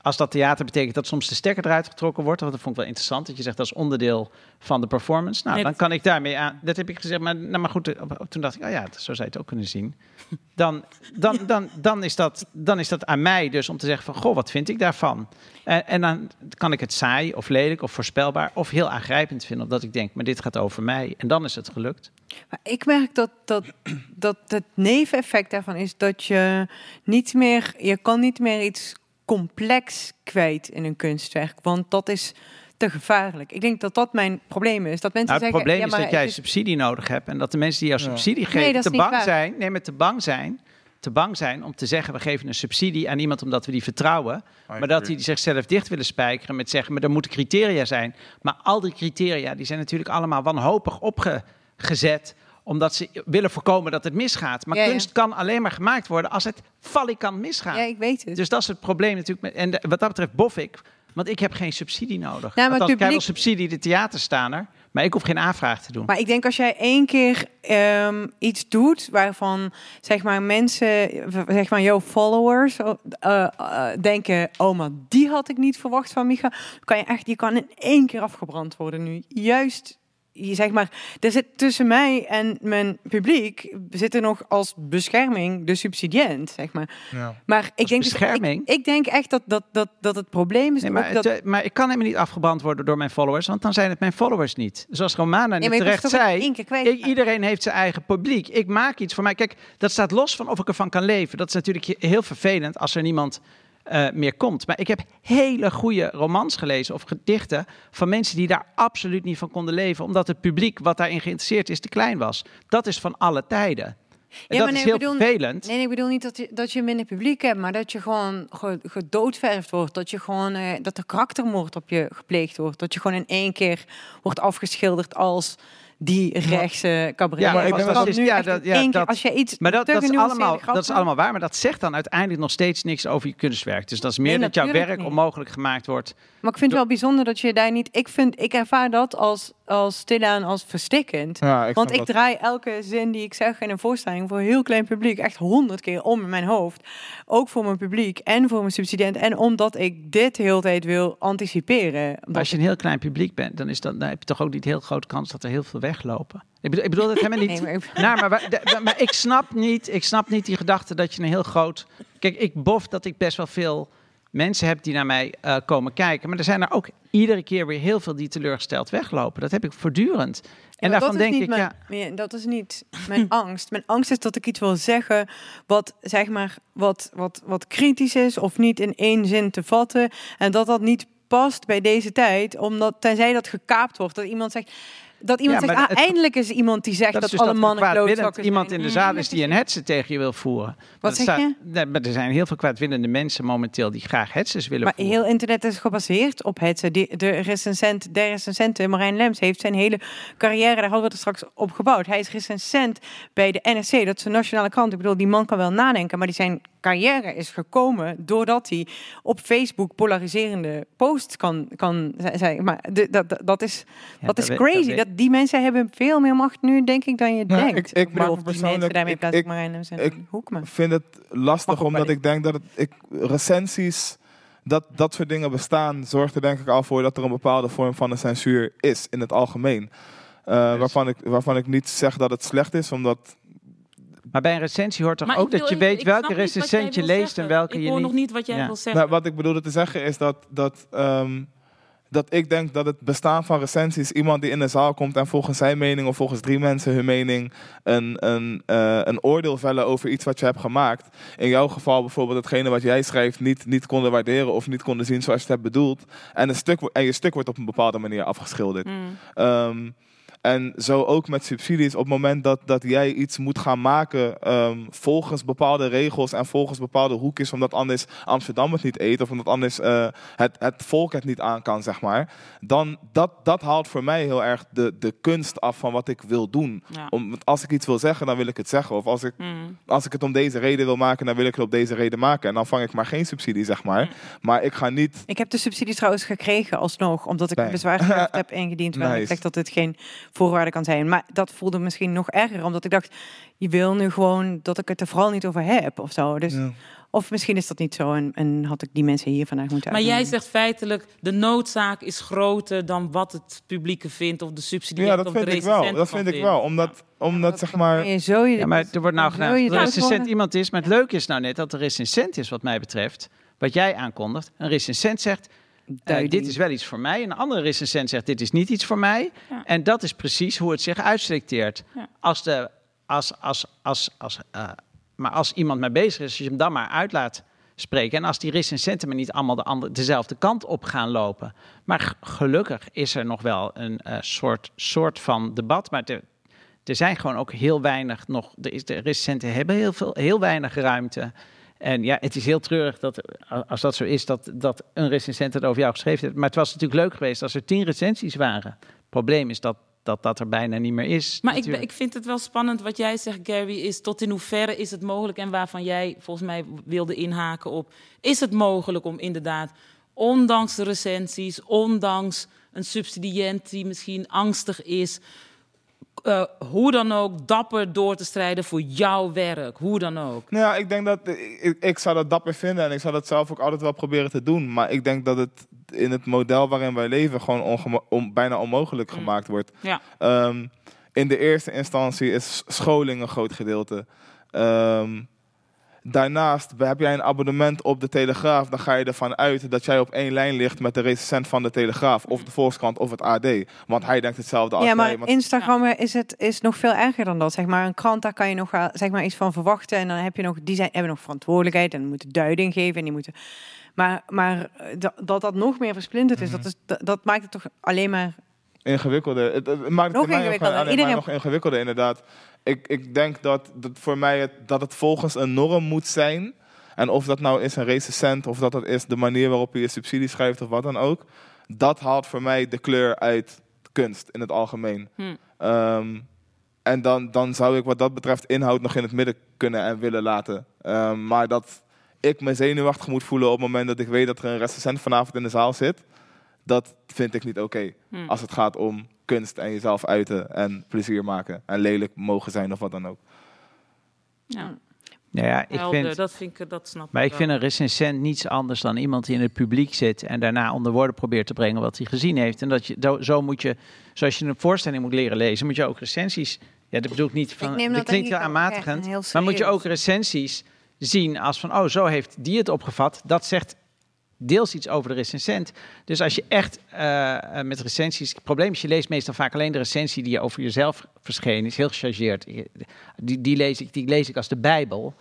als dat theater betekent dat soms de stekker eruit getrokken wordt, want dat vond ik wel interessant, dat je zegt dat is onderdeel van de performance. Nou, Nee, dan kan ik daarmee aan. Dat heb ik gezegd, maar, nou, maar goed, op- toen dacht ik, oh ja, zo zou je het ook kunnen zien. Dan, dan, dan, dan, is dat, dan is dat aan mij dus om te zeggen van, goh, wat vind ik daarvan? En, en dan kan ik het saai of lelijk of voorspelbaar of heel aangrijpend vinden, omdat ik denk, maar dit gaat over mij. En dan is het gelukt. Maar ik merk dat, dat, dat het neveneffect daarvan is dat je niet meer, je kan niet meer iets complex kwijt in een kunstwerk, want dat is te gevaarlijk. Ik denk dat dat mijn probleem is. Dat mensen Nou, het zeggen, probleem ja, is maar dat jij is- subsidie nodig hebt en dat de mensen die jou Ja. subsidie Nee, geven is te bang waar. zijn, nee, maar te bang zijn, te bang zijn om te zeggen we geven een subsidie aan iemand omdat we die vertrouwen, maar dat die zichzelf dicht willen spijkeren met zeggen maar er moeten criteria zijn. Maar al die criteria die zijn natuurlijk allemaal wanhopig opgezet omdat ze willen voorkomen dat het misgaat. Maar Ja, ja. kunst kan alleen maar gemaakt worden als het valikant misgaat. Ja, ik weet het. Dus dat is het probleem natuurlijk. En wat dat betreft bof ik, want ik heb geen subsidie nodig. maar het Althans, ik krijg wel publiek- subsidie, de theaters staan er, maar ik hoef geen aanvraag te doen. Maar ik denk als jij één keer ehm, iets doet waarvan zeg maar mensen, zeg maar jouw followers eh, eh, denken, oh maar die had ik niet verwacht van Micha, kan je echt, die kan in één keer afgebrand worden nu. Juist, je zeg maar, er zit tussen mij en mijn publiek zit er nog als bescherming de subsidiënt, zeg maar. Ja. Maar ik denk, dus- bescherming? ik, ik denk echt dat, dat, dat, dat het probleem is Nee, ook maar, dat, het, maar ik kan helemaal niet afgebrand worden door mijn followers, want dan zijn het mijn followers niet. Zoals Romana net maar je terecht zei, ik- iedereen heeft zijn eigen publiek. Ik maak iets voor mij. Kijk, dat staat los van of ik ervan kan leven. Dat is natuurlijk he- heel vervelend als er niemand eh, meer komt. Maar ik heb hele goede romans gelezen of gedichten van mensen die daar absoluut niet van konden leven, omdat het publiek wat daarin geïnteresseerd is te klein was. Dat is van alle tijden. En Ja, dat maar is nee, heel bedoel- vervelend. Nee, nee, ik bedoel niet dat je, dat je minder publiek hebt, maar dat je gewoon ge- gedoodverfd wordt. Dat je gewoon eh, dat er karaktermoord op je gepleegd wordt. Dat je gewoon in één keer wordt afgeschilderd als die rechtse cabaret. Ja, maar ik is- nu ja, dat- ja, dat- als je iets Maar dat, is allemaal, dat is allemaal waar, maar dat zegt dan uiteindelijk nog steeds niks over je kunstwerk. Dus dat is meer Nee, dat jouw werk niet. onmogelijk gemaakt wordt. Maar ik vind het wel bijzonder dat je daar niet... Ik, vind, ik ervaar dat als, als stilaan als verstikkend. Ja, ik Want ik dat. draai elke zin die ik zeg in een voorstelling... voor een heel klein publiek echt honderd keer om in mijn hoofd. Ook voor mijn publiek en voor mijn subsidiënt. En omdat ik dit de hele tijd wil anticiperen. Maar als je een heel klein publiek bent, dan, is dat, dan heb je toch ook niet heel grote kans dat er heel veel weglopen. Ik bedoel, ik bedoel dat helemaal niet. Nee, maar Nou, maar, maar ik, snap niet, ik snap niet die gedachte dat je een heel groot. Kijk, ik bof dat ik best wel veel mensen heb die naar mij eh, komen kijken. Maar er zijn er ook iedere keer weer heel veel die teleurgesteld weglopen. Dat heb ik voortdurend. En Ja, daarvan denk ik, mijn, ja. meer- dat is niet mijn angst. Mijn angst is dat ik iets wil zeggen wat zeg maar wat, wat, wat kritisch is of niet in één zin te vatten en dat dat niet past bij deze tijd, omdat tenzij dat gekaapt wordt, dat iemand zegt dat iemand Ja, zegt, ah, het- eindelijk is iemand die zegt Dat dat, dus alle dat mannen kwaadwillend klootzakken iemand in de zaal is die een hetze tegen je wil voeren. Dat zeg staat- je? Nee, er zijn heel veel kwaadwillende mensen momenteel die graag hetzes willen Maar voeren. heel internet is gebaseerd op het. De, de recensent, de recensente Marijn Lems heeft zijn hele carrière, daar hadden we het straks op gebouwd. Hij is recensent bij de NRC, dat is een nationale krant. Ik bedoel, die man kan wel nadenken, maar die zijn carrière is gekomen doordat hij op Facebook polariserende posts kan, kan zeggen. Maar de, dat, dat- dat is, Ja, dat dat is dat crazy. Dat, die mensen hebben veel meer macht nu, denk ik, dan je Nou, denkt. ik- ik bedoel, maak of me die mensen persoonlijk- daarmee ik- ik ik- en vind het lastig Mag omdat ik denk dat het, ik, recensies, dat dat soort dingen bestaan, zorgt er denk ik al voor dat er een bepaalde vorm van een censuur is in het algemeen. Eh, waarvan, ik, waarvan ik niet zeg dat het slecht is, omdat Maar bij een recensie hoort toch Maar ook ik dat je weet ik welke recensent je leest zeggen. en welke Ik je hoor niet. nog niet wat jij Ja. wil zeggen. Nou, wat ik bedoelde te zeggen is dat, dat, ehm, dat ik denk dat het bestaan van recensies, iemand die in de zaal komt en volgens zijn mening of volgens drie mensen hun mening een, een, eh, een oordeel vellen over iets wat je hebt gemaakt. In jouw geval bijvoorbeeld hetgene wat jij schrijft niet, niet konden waarderen of niet konden zien zoals je het hebt bedoeld. En, een stuk, en je stuk wordt op een bepaalde manier afgeschilderd. Mm. Ehm, en zo ook met subsidies. Op het moment dat, dat jij iets moet gaan maken ehm, volgens bepaalde regels en volgens bepaalde hoekjes, omdat anders Amsterdam het niet eet of omdat anders eh, het, het volk het niet aan kan, zeg maar. Dan dat, dat haalt voor mij heel erg de, de kunst af van wat ik wil doen. Ja. Om, want als ik iets wil zeggen, dan wil ik het zeggen. Of als ik, Mm. als ik het om deze reden wil maken, dan wil ik het op deze reden maken. En dan vang ik maar geen subsidie, zeg maar. Maar ik ga niet Ik heb de subsidies trouwens gekregen alsnog, omdat ik een bezwaarschrift heb ingediend waarin ik Nice. zeg dat dit geen voorwaarde kan zijn. Maar dat voelde misschien nog erger, omdat ik dacht, je wil nu gewoon dat ik het er vooral niet over heb of zo. Dus Ja. Of misschien is dat niet zo en, en had ik die mensen hier vandaag moeten Maar jij zegt feitelijk, de noodzaak is groter dan wat het publieke vindt of de subsidie Ja, dat of de vind ik wel. Dat vind ik wel. Omdat, omdat zeg maar... zo je, Ja, maar er wordt nou gedaan je dat er recensent iemand is. Maar het leuke is nou net dat er recensent is wat mij betreft. Wat jij aankondigt. Een recensent zegt, eh, dit is wel iets voor mij. En een andere recensent zegt, dit is niet iets voor mij. Ja. En dat is precies hoe het zich uitselecteert. Ja. Als de, als, als, als, als, eh, maar als iemand mee bezig is, als je hem dan maar uit laat spreken. En als die recensenten maar niet allemaal de andere, dezelfde kant op gaan lopen. Maar gelukkig is er nog wel een eh, soort, soort van debat. Maar er, er zijn gewoon ook heel weinig nog. Is, de recensenten hebben heel, veel, heel weinig ruimte. En ja, het is heel treurig dat, als dat zo is, dat, dat een recensent het over jou geschreven heeft. Maar het was natuurlijk leuk geweest als er tien recensies waren. Het probleem is dat dat, dat er bijna niet meer is. Maar ik, ik vind het wel spannend wat jij zegt, Gary, is tot in hoeverre is het mogelijk en waarvan jij volgens mij wilde inhaken op, is het mogelijk om inderdaad, ondanks de recensies, ondanks een subsidiënt die misschien angstig is, eh, hoe dan ook dapper door te strijden voor jouw werk, hoe dan ook. Nou ja, ik denk dat ik, ik zou dat dapper vinden en ik zou dat zelf ook altijd wel proberen te doen. Maar ik denk dat het in het model waarin wij leven gewoon on- bijna onmogelijk gemaakt wordt. Ja. Ehm, in de eerste instantie is scholing een groot gedeelte. Ehm, daarnaast heb jij een abonnement op de Telegraaf, dan ga je ervan uit dat jij op één lijn ligt met de recensent van de Telegraaf of de Volkskrant of het AD. Want hij denkt hetzelfde als Ja, jij. maar want- Instagram is het is nog veel erger dan dat. Zeg maar een krant, daar kan je nog zeg maar iets van verwachten. En dan heb je nog, die zijn, hebben nog verantwoordelijkheid en moeten duiding geven. En die moeten, maar maar eh, dat, dat dat nog meer versplinterd is, Mhm. dat, is dat, dat maakt het toch alleen maar. ingewikkelder. Het, het maakt het Nog ingewikkelder. alleen Iedereen- maar nog ingewikkelder, inderdaad. Ik, ik denk dat, dat voor mij het, dat het volgens een norm moet zijn. En of dat nou is een recensent, of dat dat is de manier waarop je je subsidie schrijft, of wat dan ook. Dat haalt voor mij de kleur uit kunst in het algemeen. Hm. Ehm, en dan, dan zou ik wat dat betreft inhoud nog in het midden kunnen en willen laten. Ehm, maar dat ik me zenuwachtig moet voelen op het moment dat ik weet dat er een recensent vanavond in de zaal zit, dat vind ik niet oké. Hm. Als het gaat om kunst en jezelf uiten en plezier maken en lelijk mogen zijn of wat dan ook. Ja. Nou ja, ik Helder, vind, dat vind ik, dat snap maar ik wel. vind een recensent niets anders dan iemand die in het publiek zit en daarna onder woorden probeert te brengen wat hij gezien heeft. En dat je, zo- zo moet je, zoals je een voorstelling moet leren lezen, moet je ook recensies. Ja, dat bedoel ik niet van. Ik neem dat dat klinkt ook aanmatigend. heel Maar moet je ook recensies zien als van, oh, zo heeft die het opgevat. Dat zegt deels iets over de recensent. Dus als je echt eh, eh, met recensies... Het probleem is, je leest meestal vaak alleen de recensie die over jezelf verschenen. is heel gechargeerd. Die, die, lees ik, die lees ik als de Bijbel.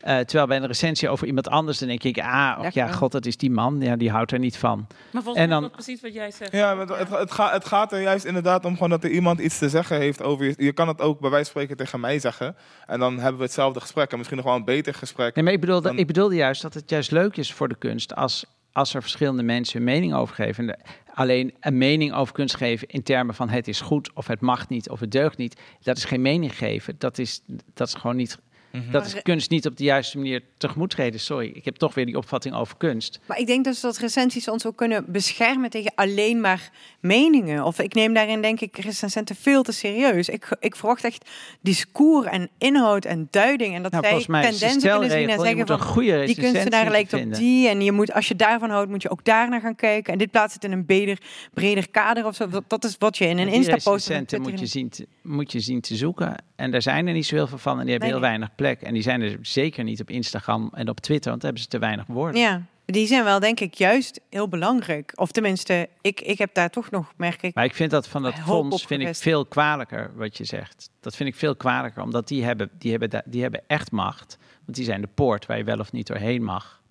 Eh, terwijl bij een recensie over iemand anders, dan denk ik... Ah, och, ja, god, dat is die man. Ja, die houdt er niet van. Maar volgens En mij is dan- dat precies wat jij zegt. Ja, maar het, het, gaat, het gaat er juist inderdaad om gewoon dat er iemand iets te zeggen heeft over je. Je kan het ook bij wijze van spreken tegen mij zeggen. En dan hebben we hetzelfde gesprek. En misschien nog wel een beter gesprek. Nee, maar ik bedoelde, Dan- ik bedoelde juist dat het juist leuk is voor de kunst als, als er verschillende mensen hun mening over geven. Alleen een mening over kunst geven in termen van het is goed of het mag niet of het deugt niet. Dat is geen mening geven. Dat is, dat is gewoon niet. Mhm. Dat is kunst niet op de juiste manier tegemoet treden. Sorry, ik heb toch weer die opvatting over kunst. Maar ik denk dus dat recensies ons ook kunnen beschermen tegen alleen maar meningen. Of ik neem daarin denk ik recensenten veel te serieus. Ik, ik verwacht echt discours en inhoud en duiding. En dat Nou, zij tendensen kunnen zien en zeggen van een goede die kunstenaar lijkt op vinden. die. En je moet, als je daarvan houdt, moet je ook daarnaar gaan kijken. En dit plaatst het in een breder, breder kader of zo. Dat, dat is wat je in een Insta-post... moet je, zien te, moet je zien te zoeken. En daar zijn er niet zo heel veel van. En die hebben Nee, heel nee. weinig plek. En die zijn er zeker niet op Instagram en op Twitter. Want daar hebben ze te weinig woorden. Ja, die zijn wel denk ik juist heel belangrijk. Of tenminste, ik, ik heb daar toch nog, merk ik... Maar ik vind dat van dat hoop fonds vind ik veel kwalijker wat je zegt. Dat vind ik veel kwalijker, omdat die hebben, die hebben, die hebben echt macht. Want die zijn de poort waar je wel of niet doorheen mag.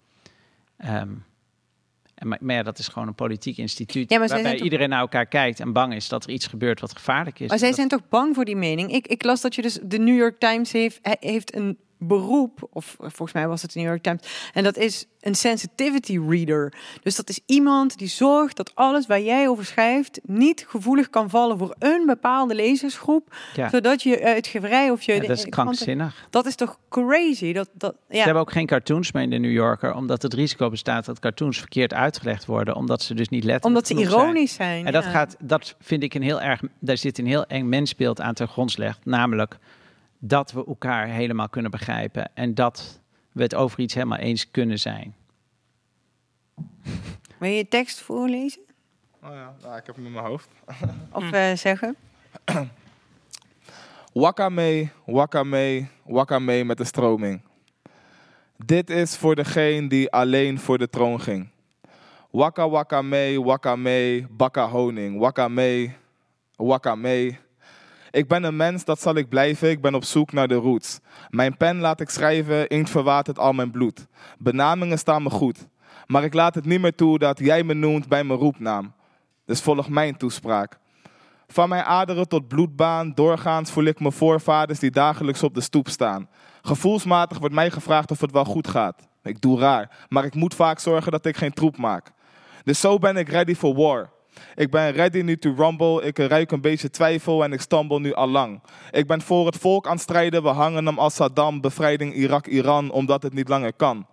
En maar, maar ja, dat is gewoon een politiek instituut Ja, waarbij toch- iedereen naar elkaar kijkt en bang is dat er iets gebeurt wat gevaarlijk is. Maar zij Dat- zijn toch bang voor die mening? Ik, ik las dat je dus de New York Times heeft, heeft een beroep, of volgens mij was het de New York Times, en dat is een sensitivity reader. Dus dat is iemand die zorgt dat alles waar jij over schrijft niet gevoelig kan vallen voor een bepaalde lezersgroep, Ja. zodat je uitgeverij of je... Ja, dat is krankzinnig. Dat is toch crazy? Dat, dat, ja. Ze hebben ook geen cartoons meer in de New Yorker, omdat het risico bestaat dat cartoons verkeerd uitgelegd worden, omdat ze dus niet letterlijk Omdat ze ironisch zijn, En dat gaat, dat vind ik een heel erg, daar zit een heel eng mensbeeld aan ten grondslag, namelijk dat we elkaar helemaal kunnen begrijpen en dat we het over iets helemaal eens kunnen zijn. Wil je tekst voorlezen? Oh ja, nou, ik heb hem in mijn hoofd. Of eh, zeggen? Wakka mee, wakka mee, wakka mee met de stroming. Dit is voor degene die alleen voor de troon ging. Wakka wakka mee, wakka mee, bakka honing. Wakka mee, wakka mee. Ik ben een mens, dat zal ik blijven. Ik ben op zoek naar de roots. Mijn pen laat ik schrijven, inkt verwatert al mijn bloed. Benamingen staan me goed. Maar ik laat het niet meer toe dat jij me noemt bij mijn roepnaam. Dus volg mijn toespraak. Van mijn aderen tot bloedbaan, doorgaans voel ik mijn voorvaders die dagelijks op de stoep staan. Gevoelsmatig wordt mij gevraagd of het wel goed gaat. Ik doe raar, maar ik moet vaak zorgen dat ik geen troep maak. Dus zo ben ik ready for war. Ik ben ready nu to rumble, ik ruik een beetje twijfel en ik stumble nu al lang. Ik ben voor het volk aan het strijden, we hangen hem als Saddam, bevrijding Irak-Iran, omdat het niet langer kan.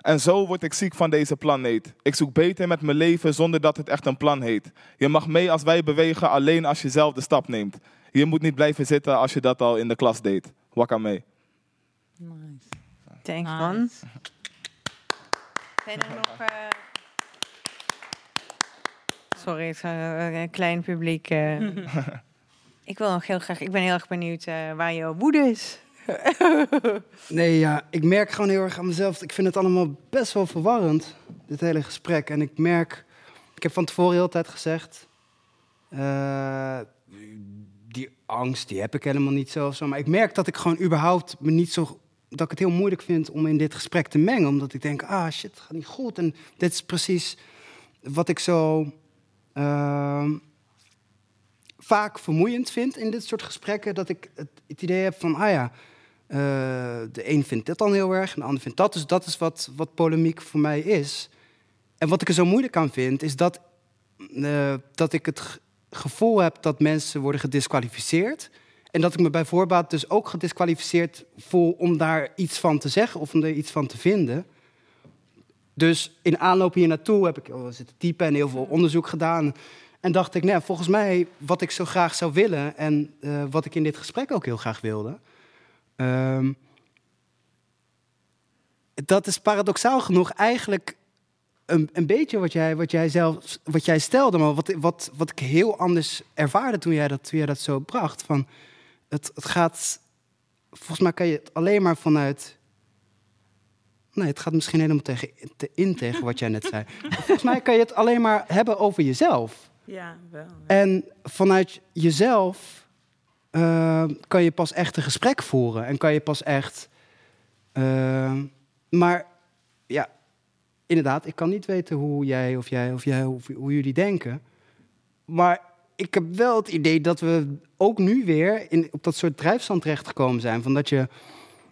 En zo word ik ziek van deze planeet. Ik zoek beter met mijn leven zonder dat het echt een plan heet. Je mag mee als wij bewegen, alleen als je zelf de stap neemt. Je moet niet blijven zitten als je dat al in de klas deed. Wakka mee. Thanks, man. Zijn er nog... eh, Sorry, het is eh, een klein publiek. eh. ik wil nog heel graag... Ik ben heel erg benieuwd eh, waar jouw woede is. Nee, ja, ik merk gewoon heel erg aan mezelf. Ik vind het allemaal best wel verwarrend, dit hele gesprek. En ik merk, ik heb van tevoren heel de tijd gezegd, eh, die angst, die heb ik helemaal niet zo of zo. Maar ik merk dat ik gewoon überhaupt me niet zo, dat ik het heel moeilijk vind om in dit gesprek te mengen. Omdat ik denk, ah shit, het gaat niet goed. En dit is precies wat ik zo ehm, vaak vermoeiend vind in dit soort gesprekken. Dat ik het, idee heb van, ah ja, eh, de een vindt dit dan heel erg en de ander vindt dat. Dus dat is wat, wat polemiek voor mij is. En wat ik er zo moeilijk aan vind, is dat, eh, dat ik het gevoel heb dat mensen worden gedisqualificeerd. En dat ik me bij voorbaat dus ook gedisqualificeerd voel om daar iets van te zeggen of om er iets van te vinden. Dus in aanloop hier naartoe heb ik oh, zitten typen en heel veel onderzoek gedaan. En dacht ik, nou, ja, volgens mij wat ik zo graag zou willen en eh, wat ik in dit gesprek ook heel graag wilde. ehm, dat is paradoxaal genoeg eigenlijk een, een beetje wat jij, wat jij zelf wat jij stelde, maar wat, wat, wat ik heel anders ervaarde toen jij dat, toen jij dat zo bracht. Van het, het gaat, volgens mij kan je het alleen maar vanuit. Nee, het gaat misschien helemaal tegen, te in tegen wat jij net zei. volgens mij kan je het alleen maar hebben over jezelf. Ja, wel. En vanuit jezelf eh, kan je pas echt een gesprek voeren. En kan je pas echt. eh, maar ja, inderdaad, ik kan niet weten hoe jij of jij of jij, hoe, hoe jullie denken. Maar ik heb wel het idee dat we ook nu weer in, op dat soort drijfstand terechtgekomen zijn. Van dat, je,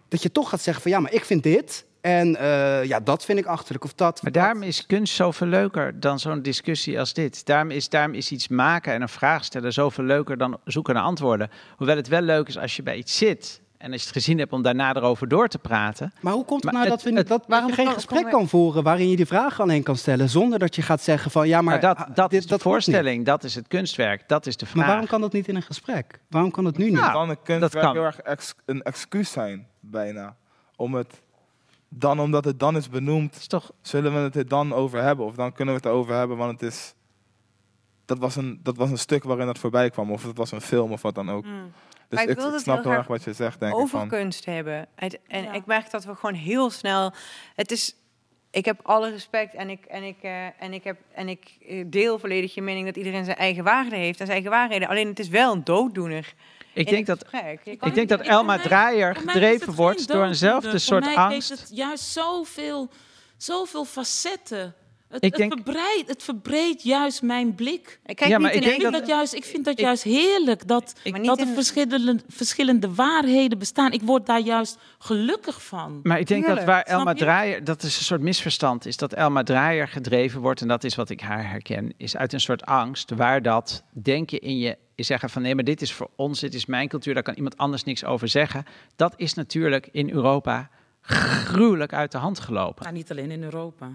dat je toch gaat zeggen van ja, maar ik vind dit. En eh, ja, dat vind ik achterlijk of dat. Maar daarom is kunst zoveel leuker dan zo'n discussie als dit. Daarom is, daarom is iets maken en een vraag stellen zoveel leuker dan zoeken naar antwoorden. Hoewel het wel leuk is als je bij iets zit en als je het gezien hebt om daarna erover door te praten. Maar hoe komt het Maar nou het- dat, we, het- dat, waarom je geen gesprek kan- voeren waarin je die vragen alleen kan stellen, zonder dat je gaat zeggen van ja, maar Maar dat, dat dit- is de dat voorstelling, dat is het kunstwerk, dat is de vraag. Maar waarom kan dat niet in een gesprek? Waarom kan dat nu niet? Dan kan een dat kunstwerk kan. heel erg ex- een excuus zijn, bijna. Om het, dan omdat het dan is benoemd, zullen we het er dan over hebben. Of dan kunnen we het erover hebben, want het is... Dat was, een, dat was een stuk waarin dat voorbij kwam. Of het was een film of wat dan ook. Dus Mm. Maar ik ik, wil ik dat snap heel erg wat je zegt, denk ik. over kunst hebben. Het- en ik merk dat we gewoon heel snel. Het is. Ik heb alle respect en ik, en ik, eh, en ik, heb, en ik eh, deel volledig je mening dat iedereen zijn eigen waarde heeft en zijn eigen waarheden. Alleen het is wel een dooddoener. Ik denk dat, ik denk dat Elma Draaier mij het gedreven wordt door eenzelfde soort Voor mij angst. heeft het juist zoveel, zoveel facetten. Het, Ik het, denk- verbreidt, het verbreedt juist mijn blik. Ik, kijk Ja, maar niet ik vind dat, dat- juist, ik vind dat ik- juist heerlijk dat, dat er in- verschillende, verschillende waarheden bestaan. Ik word daar juist gelukkig van. Maar ik denk dat waar Elma? Draaier, dat is een soort misverstand, is dat Elma Draaier gedreven wordt, en dat is wat ik haar herken, is uit een soort angst, waar dat denken in je is zeggen van nee, maar dit is voor ons, dit is mijn cultuur, daar kan iemand anders niks over zeggen. Dat is natuurlijk in Europa gruwelijk uit de hand gelopen. Maar niet alleen in Europa.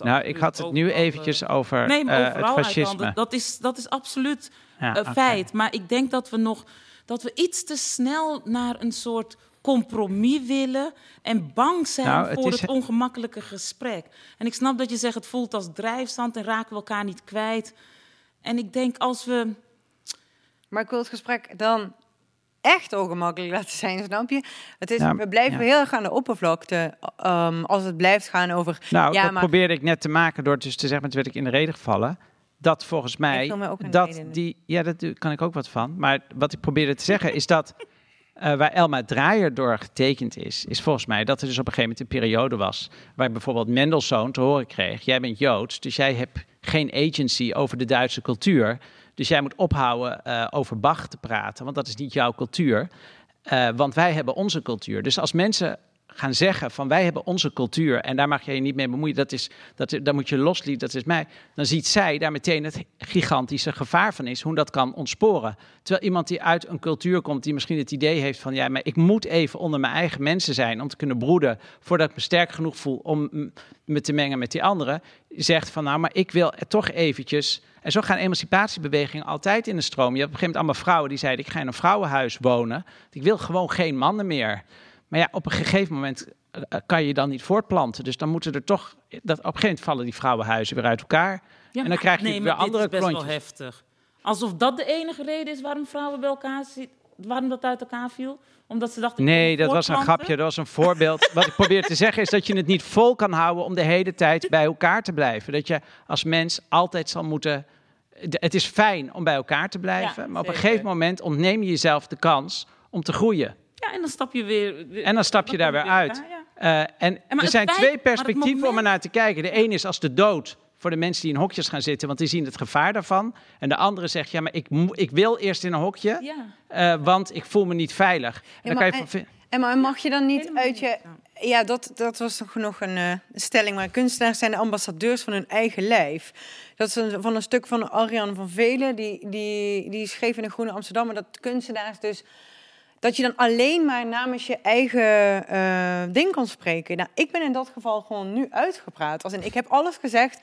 Is Nou, ik had het nu eventjes eh, over nee, maar eh, overal het fascisme. Dat is, dat is absoluut Ja, een oké. feit. Maar ik denk dat we nog dat we iets te snel naar een soort compromis willen en bang zijn Nou, het voor is- het ongemakkelijke gesprek. En ik snap dat je zegt het voelt als drijfstand en raken we elkaar niet kwijt. En ik denk als we Maar ik wil het gesprek dan echt ongemakkelijk laten zijn, snap je? Het is, we blijven ja. heel erg aan de oppervlakte ehm, als het blijft gaan over... Nou, ja, dat maar probeerde ik net te maken door dus te zeggen, maar toen werd ik in de reden gevallen. Dat volgens mij, dat reden. die, ja, daar kan ik ook wat van. Maar wat ik probeerde te zeggen is dat eh, waar Elma Draaier door getekend is, is volgens mij dat er dus op een gegeven moment een periode was waar bijvoorbeeld Mendelssohn te horen kreeg: jij bent Joods, dus jij hebt geen agency over de Duitse cultuur. Dus jij moet ophouden eh, over Bach te praten, want dat is niet jouw cultuur. Eh, want wij hebben onze cultuur. Dus als mensen gaan zeggen van wij hebben onze cultuur en daar mag je je niet mee bemoeien, dat is, dat, daar moet je loslieten, dat is mij. Dan ziet zij daar meteen het gigantische gevaar van is, hoe dat kan ontsporen. Terwijl iemand die uit een cultuur komt, die misschien het idee heeft van ja, maar ik moet even onder mijn eigen mensen zijn om te kunnen broeden, voordat ik me sterk genoeg voel om me te mengen met die anderen, zegt van nou, maar ik wil toch eventjes. En zo gaan emancipatiebewegingen altijd in de stroom. Je hebt op een gegeven moment allemaal vrouwen die zeiden: Ik ga in een vrouwenhuis wonen. Ik wil gewoon geen mannen meer. Maar ja, op een gegeven moment eh, kan je dan niet voortplanten. Dus dan moeten er toch. Dat, op een gegeven moment vallen die vrouwenhuizen weer uit elkaar. Ja, en dan krijg je nee, weer maar dit andere is best wel klontjes. heftig. Alsof dat de enige reden is waarom vrouwen bij elkaar zitten, waarom dat uit elkaar viel, omdat ze dachten. Nee, dat was een grapje, dat was een voorbeeld. Wat ik probeer te zeggen is dat je het niet vol kan houden om de hele tijd bij elkaar te blijven. Dat je als mens altijd zal moeten. Het is fijn om bij elkaar te blijven, Ja, maar op een gegeven moment ontneem je jezelf de kans om te groeien. Ja, en dan stap je weer. weer- En dan stap je daar weer uit. elkaar, ja. Eh, en er zijn twee perspectieven om er naar te kijken. De ene is als de dood voor de mensen die in hokjes gaan zitten, want die zien het gevaar daarvan. En de andere zegt, ja, maar ik, ik wil eerst in een hokje, Ja. eh, want ik voel me niet veilig. En dan kan je van En maar mag je dan niet uit je... Ja, dat, dat was toch nog een eh, stelling. Maar kunstenaars zijn de ambassadeurs van hun eigen lijf. Dat is een, van een stuk van Arjan van Velen. Die, die, die schreef in de Groene Amsterdam. dat kunstenaars dus... Dat je dan alleen maar namens je eigen eh, ding kan spreken. Nou, ik ben in dat geval gewoon nu uitgepraat. Als in, ik heb alles gezegd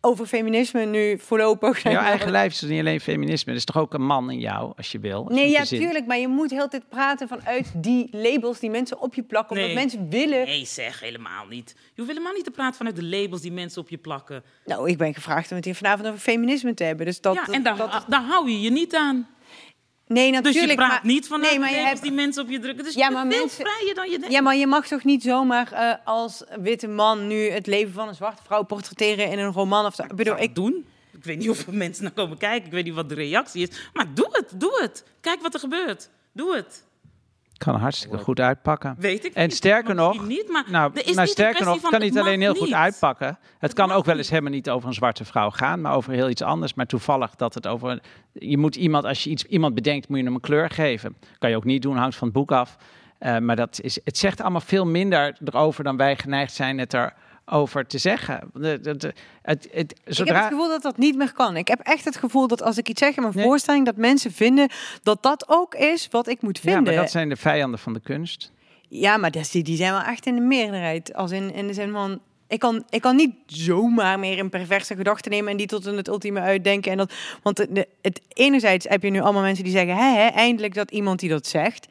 over feminisme nu voorlopig. Jouw eigen lijf is niet alleen feminisme. Er is toch ook een man in jou, als je wil. als Nee, ja, gezin- tuurlijk. Maar je moet heel tijd praten vanuit die labels die mensen op je plakken. Omdat Nee. mensen willen... Nee, zeg helemaal niet. Je hoeft helemaal niet te praten vanuit de labels die mensen op je plakken. Nou, ik ben gevraagd om het hier vanavond over feminisme te hebben. Dus dat, ja, en daar, daar hou je je niet aan. Nee, Dus natuurlijk. je praat maar, niet vanuit nee, maar je hebt- die mensen op je drukken. Dus Ja, je maar veel mensen- vrijer dan je denkt. Ja, maar je mag toch niet zomaar eh, als witte man nu het leven van een zwarte vrouw portretteren in een roman of zo. Ik bedoel, ik doen. Ik weet niet of er mensen naar komen kijken. Ik weet niet wat de reactie is. Maar doe het, doe het. Kijk wat er gebeurt. Doe het. Kan hartstikke goed uitpakken. Weet ik En niet, sterker nog, niet, maar nou, er is maar niet een sterker nog, van kan niet alleen heel goed uitpakken. Het, kan ook wel eens helemaal niet over een zwarte vrouw gaan, maar over heel iets anders. Maar toevallig dat het over. Je moet iemand, als je iets, iemand bedenkt, moet je hem een kleur geven. Kan je ook niet doen, hangt van het boek af. Eh, maar dat is, het zegt allemaal veel minder erover dan wij geneigd zijn het erover te zeggen. De- het, het, Ik heb zodra, het gevoel dat dat niet meer kan. Ik heb echt het gevoel dat als ik iets zeg in mijn voorstelling, dat mensen vinden dat dat ook is wat ik moet ja, vinden. maar dat zijn de vijanden van de kunst. Ja, maar die, die zijn wel echt in de meerderheid. Als in, in de zin van. Ik kan, ik kan niet zomaar meer een perverse gedachte nemen en die tot in het ultieme uitdenken. En dat, want de- het, enerzijds heb je nu allemaal mensen die zeggen: hè, eindelijk dat iemand die dat zegt.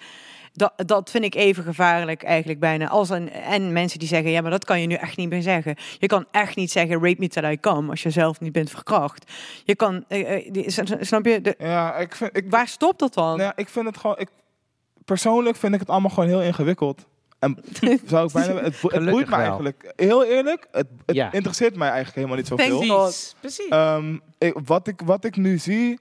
Dat, dat vind ik even gevaarlijk eigenlijk bijna. Als een, en mensen die zeggen, ja, maar dat kan je nu echt niet meer zeggen. Je kan echt niet zeggen, rape me till I come, als je zelf niet bent verkracht. Je kan, eh, eh, die- snap je? De, ja, ik vind, ik, waar stopt dat dan? Ja, ik vind het gewoon... Ik, persoonlijk vind ik het allemaal gewoon heel ingewikkeld. En zou ik bijna, het, bo- het boeit me wel. eigenlijk. Heel eerlijk, het, het Ja. interesseert mij eigenlijk helemaal niet zoveel. Precies, precies. Ehm, ik- wat, ik, wat ik nu zie,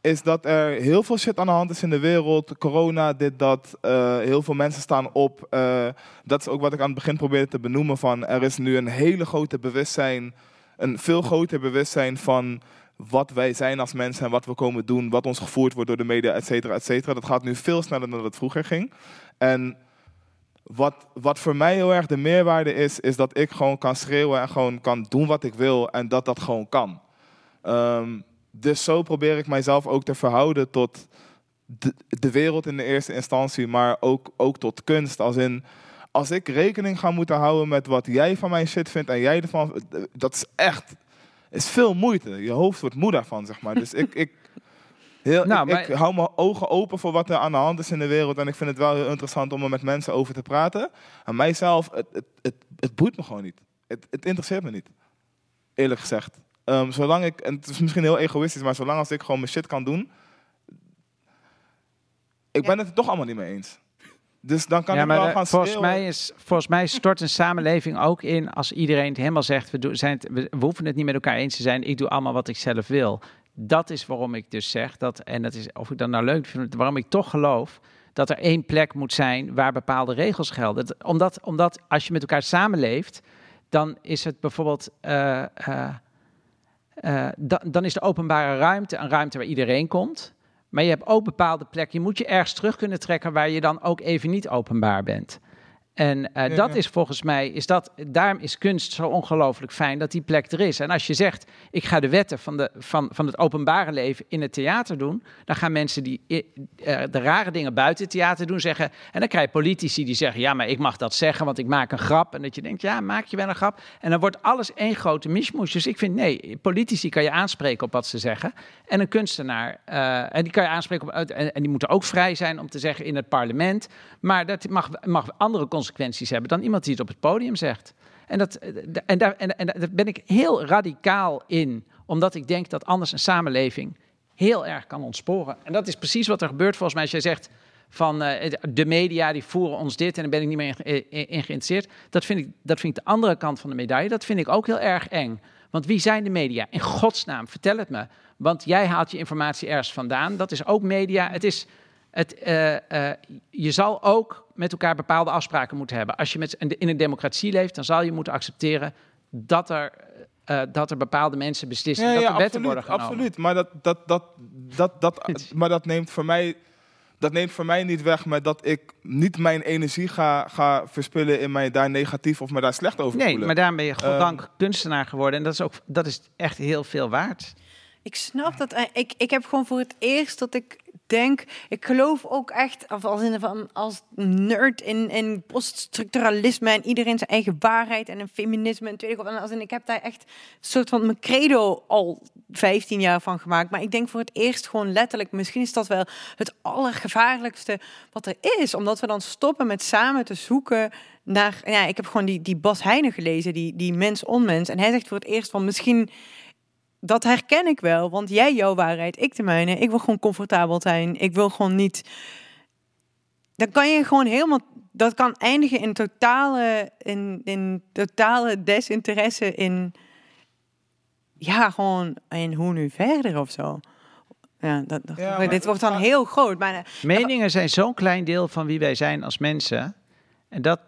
is dat er heel veel shit aan de hand is in de wereld. Corona, dit, dat. eh, heel veel mensen staan op. Eh, dat is ook wat ik aan het begin probeerde te benoemen. Van, er is nu een hele grote bewustzijn, een veel groter bewustzijn van wat wij zijn als mensen en wat we komen doen, wat ons gevoerd wordt door de media, et cetera, et cetera. Dat gaat nu veel sneller dan dat het vroeger ging. En wat, wat voor mij heel erg de meerwaarde is, is dat ik gewoon kan schreeuwen en gewoon kan doen wat ik wil en dat dat gewoon kan. Ehm, dus zo probeer ik mijzelf ook te verhouden tot de, de wereld in de eerste instantie, maar ook, ook tot kunst. Als in, als ik rekening ga moeten houden met wat jij van mijn shit vindt en jij ervan, dat is echt, is veel moeite. Je hoofd wordt moe daarvan, zeg maar. Dus ik, ik Heel, Nou, ik, maar- ik hou mijn ogen open voor wat er aan de hand is in de wereld. En ik vind het wel heel interessant om er met mensen over te praten. En mijzelf, het, het, het, het boeit me gewoon niet. Het, het interesseert me niet. Eerlijk gezegd. Ehm, zolang ik, en het is misschien heel egoïstisch, maar zolang als ik gewoon mijn shit kan doen. Ik ben het er toch allemaal niet mee eens. Dus dan kan ja, ik wel de- gaan volgens, schreeuwen. mij is, volgens mij stort een samenleving ook in als iedereen het helemaal zegt, we, doen, zijn het, we, we hoeven het niet met elkaar eens te zijn, ik doe allemaal wat ik zelf wil. Dat is waarom ik dus zeg, dat, en dat is of ik dat nou leuk vind, waarom ik toch geloof dat er één plek moet zijn waar bepaalde regels gelden. Dat- Omdat, omdat als je met elkaar samenleeft, dan is het bijvoorbeeld... eh, eh, eh, dan, dan is de openbare ruimte een ruimte waar iedereen komt. Maar je hebt ook bepaalde plekken. Je moet je ergens terug kunnen trekken waar je dan ook even niet openbaar bent. En eh, Ja, dat ja. is volgens mij, is dat, daarom is kunst zo ongelooflijk fijn dat die plek er is. En als je zegt, ik ga de wetten van, de, van, van het openbare leven in het theater doen, dan gaan mensen die i- eh, de rare dingen buiten het theater doen zeggen. En dan krijg je politici die zeggen, ja, maar ik mag dat zeggen, want ik maak een grap. En dat je denkt, ja, maak je wel een grap. En dan wordt alles één grote mishmoes. Dus ik vind, nee, politici kan je aanspreken op wat ze zeggen. En een kunstenaar, eh, en die kan je aanspreken op, en, en die moeten ook vrij zijn om te zeggen in het parlement. Maar dat mag, mag andere consequenties hebben dan iemand die het op het podium zegt. En, dat, eh, en, daar, en, en daar ben ik heel radicaal in, omdat ik denk dat anders een samenleving heel erg kan ontsporen. En dat is precies wat er gebeurt volgens mij als jij zegt van eh, de media die voeren ons dit en daar ben ik niet meer in, geïnteresseerd. Dat vind, ik, dat vind ik de andere kant van de medaille. Dat vind ik ook heel erg eng. Want wie zijn de media? In godsnaam, vertel het me. Want jij haalt je informatie ergens vandaan. Dat is ook media. Het is, het, eh, eh, je zal ook met elkaar bepaalde afspraken moeten hebben. Als je met, in een democratie leeft, dan zal je moeten accepteren dat er, eh, dat er bepaalde mensen beslissen Ja, dat ja, er wetten absoluut, worden genomen. absoluut. Maar dat, dat, dat, dat, dat, maar dat neemt voor mij. Dat neemt voor mij niet weg met dat ik niet mijn energie ga, ga verspillen in mij daar negatief of me daar slecht over Nee, voelen. maar daarom ben je Ehm, goddank kunstenaar geworden. En dat is, ook, dat is echt heel veel waard. Ik snap dat. Ik, ik heb gewoon voor het eerst dat ik denk, ik geloof ook echt, of als, in, van, als nerd in, in poststructuralisme en iedereen zijn eigen waarheid en een feminisme en wat. En als in, ik heb daar echt een soort van mijn credo al 15 jaar van gemaakt. Maar ik denk voor het eerst gewoon letterlijk, misschien is dat wel het allergevaarlijkste wat er is. Omdat we dan stoppen met samen te zoeken naar, ja, ik heb gewoon die, die Bas Heijnen gelezen, die, die mens onmens. En hij zegt voor het eerst van misschien dat herken ik wel, want jij jouw waarheid, ik de mijne. Ik wil gewoon comfortabel zijn. Ik wil gewoon niet. Dan kan je gewoon helemaal. Dat kan eindigen in totale, in, in totale desinteresse in. Ja, gewoon in hoe nu verder of zo. Ja, dat, dat- Ja, maar- dit wordt dan heel groot. Maar, Meningen zijn zo'n klein deel van wie wij zijn als mensen. En, dat,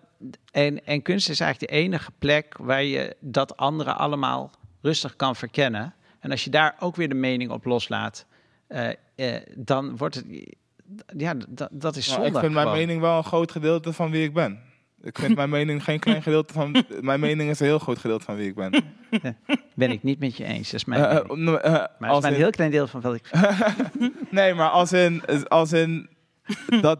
en, en kunst is eigenlijk de enige plek waar je dat andere allemaal rustig kan verkennen. En als je daar ook weer de mening op loslaat, eh, eh, dan wordt het. Ja, dat, is Maar zonde. ik vind mijn mening wel een groot gedeelte van wie ik ben. Ik vind mijn mening geen klein gedeelte van... Mijn mening is een heel groot gedeelte van wie ik ben. Ben ik niet met je eens. Dat is mijn mening. no, eh, maar is een in- heel klein deel van wat ik. nee, maar als in, als in dat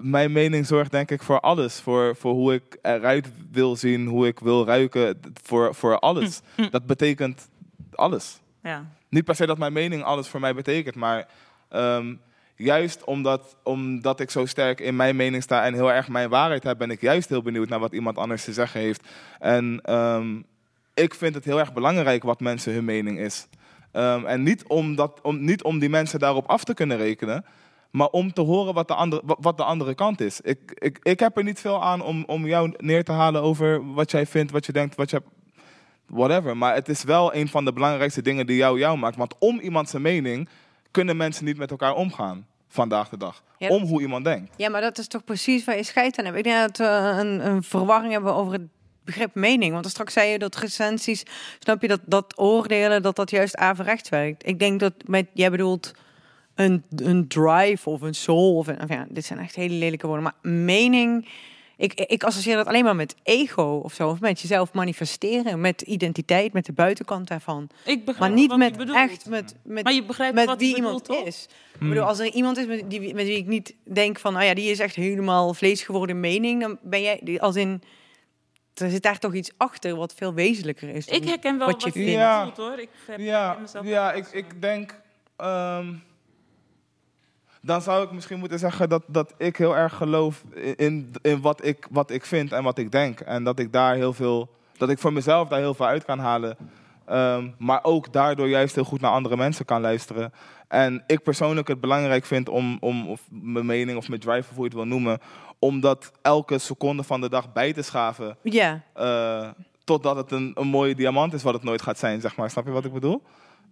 mijn mening zorgt denk ik voor alles. Voor, voor hoe ik eruit wil zien, hoe ik wil ruiken, voor, voor alles. Dat betekent alles. Ja. Niet per se dat mijn mening alles voor mij betekent, maar ehm, juist omdat, omdat ik zo sterk in mijn mening sta en heel erg mijn waarheid heb, ben ik juist heel benieuwd naar wat iemand anders te zeggen heeft. En ehm, ik vind het heel erg belangrijk wat mensen hun mening is. Ehm, en niet om, dat, om, niet om die mensen daarop af te kunnen rekenen, maar om te horen wat de andere, wat- de andere kant is. Ik, ik, ik heb er niet veel aan om, om jou neer te halen over wat jij vindt, wat je denkt, wat je whatever. Maar het is wel een van de belangrijkste dingen die jou jou maakt. Want om iemand zijn mening kunnen mensen niet met elkaar omgaan vandaag de dag. Ja, om hoe iemand denkt. Ja, maar dat is toch precies waar je scheid aan hebt. Ik denk dat we een, een verwarring hebben over het begrip mening. Want straks zei je dat recensies, snap je, dat, dat oordelen, dat dat juist averechts werkt. Ik denk dat met, jij bedoelt een, een drive of een soul. Of een, of ja, dit zijn echt hele lelijke woorden. Maar mening, ik, ik associeer dat alleen maar met ego of zo. Of met jezelf manifesteren, met identiteit, met de buitenkant daarvan. Ik begrijp maar niet wat met echt met, met, Maar je begrijpt met wat wie iemand toch? is. Hmm. Ik bedoel, als er iemand is met, die, met wie ik niet denk van, nou ja, die is echt helemaal vlees geworden mening, dan ben jij, die- als in, er zit daar toch iets achter wat veel wezenlijker is. dan Ik herken wel wat, je je vindt. Ja. bedoelt hoor. Ik heb Ja, ja ik, ik denk... ehm, dan zou ik misschien moeten zeggen dat, dat ik heel erg geloof in, in, wat, ik, wat ik vind en wat ik denk. En dat ik daar heel veel, dat ik voor mezelf daar heel veel uit kan halen. Ehm, maar ook daardoor juist heel goed naar andere mensen kan luisteren. En ik persoonlijk het belangrijk vind om, om of mijn mening of mijn drive, of hoe je het wil noemen, om dat elke seconde van de dag bij te schaven. Ja. eh, totdat het een, een mooie diamant is wat het nooit gaat zijn, zeg maar. Snap je wat ik bedoel?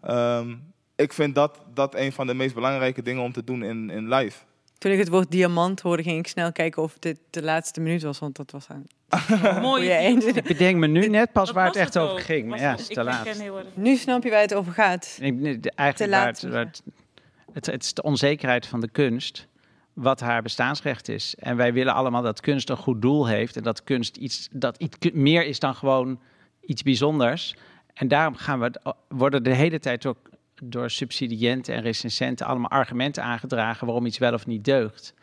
Ehm, ik vind dat, dat een van de meest belangrijke dingen om te doen in, in live. Toen ik het woord diamant hoorde, ging ik snel kijken of dit de laatste minuut was, want dat was aan. Mooi. Ik bedenk me nu net pas Dat waar het echt het over ging. Maar ja, het- is te laat. Nu snap je waar het over gaat. Ik, eigenlijk Te waar laat. het, waar het, het, het is de onzekerheid van de kunst wat haar bestaansrecht is. En wij willen allemaal dat kunst een goed doel heeft en dat kunst iets, dat iets meer is dan gewoon iets bijzonders. En daarom gaan we, worden de hele tijd ook door subsidiënten en recensenten allemaal argumenten aangedragen waarom iets wel of niet deugt.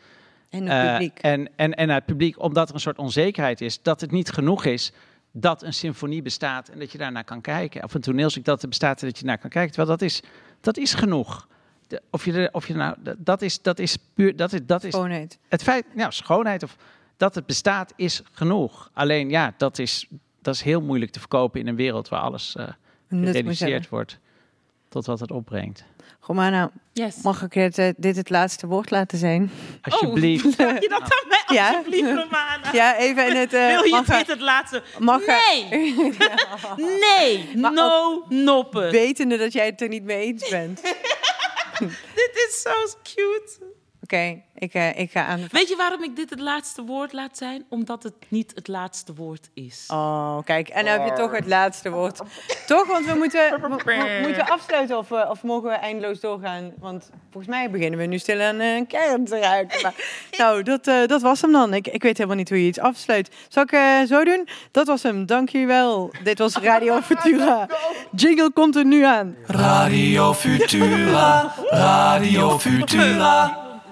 En Eh, het publiek. en, en, en het publiek, omdat er een soort onzekerheid is, dat het niet genoeg is dat een symfonie bestaat en dat je daarnaar kan kijken. Of een toneelstuk dat er bestaat en dat je naar kan kijken. Terwijl dat is, dat is genoeg. De- of je, of je nou, dat- dat is, dat is puur, dat is, dat is Schoonheid. het feit, nou, schoonheid of dat het bestaat is genoeg. Alleen ja, dat is, dat is heel moeilijk te verkopen in een wereld waar alles eh gereduceerd hebben. wordt tot wat het opbrengt. Romana, Yes. mag ik het, eh, dit het laatste woord laten zijn? Alsjeblieft. Vraag je dat aan mij? Ja. Alsjeblieft, Romana. Ja, even in het... eh, Wil je mag dit het laatste? Mag er- nee! Nee! no noppen. Wetende dat jij het er niet mee eens bent. Dit is zo cute. Oké, ik, eh, ik ga aan de... Weet je waarom ik dit het laatste woord laat zijn? Omdat het niet het laatste woord is. Oh, kijk, en dan heb je toch het laatste woord. toch, want we moeten, we, we moeten afsluiten of, eh, of mogen we eindeloos doorgaan? Want volgens mij beginnen we nu stil aan eh, een kern te ruiken. Maar, nou, dat, eh, dat was hem dan. Ik, ik weet helemaal niet hoe je iets afsluit. Zal ik eh, zo doen? Dat was hem, dank jullie wel. Dit was Radio Futura. Jingle komt er nu aan. Radio Futura, Radio Futura.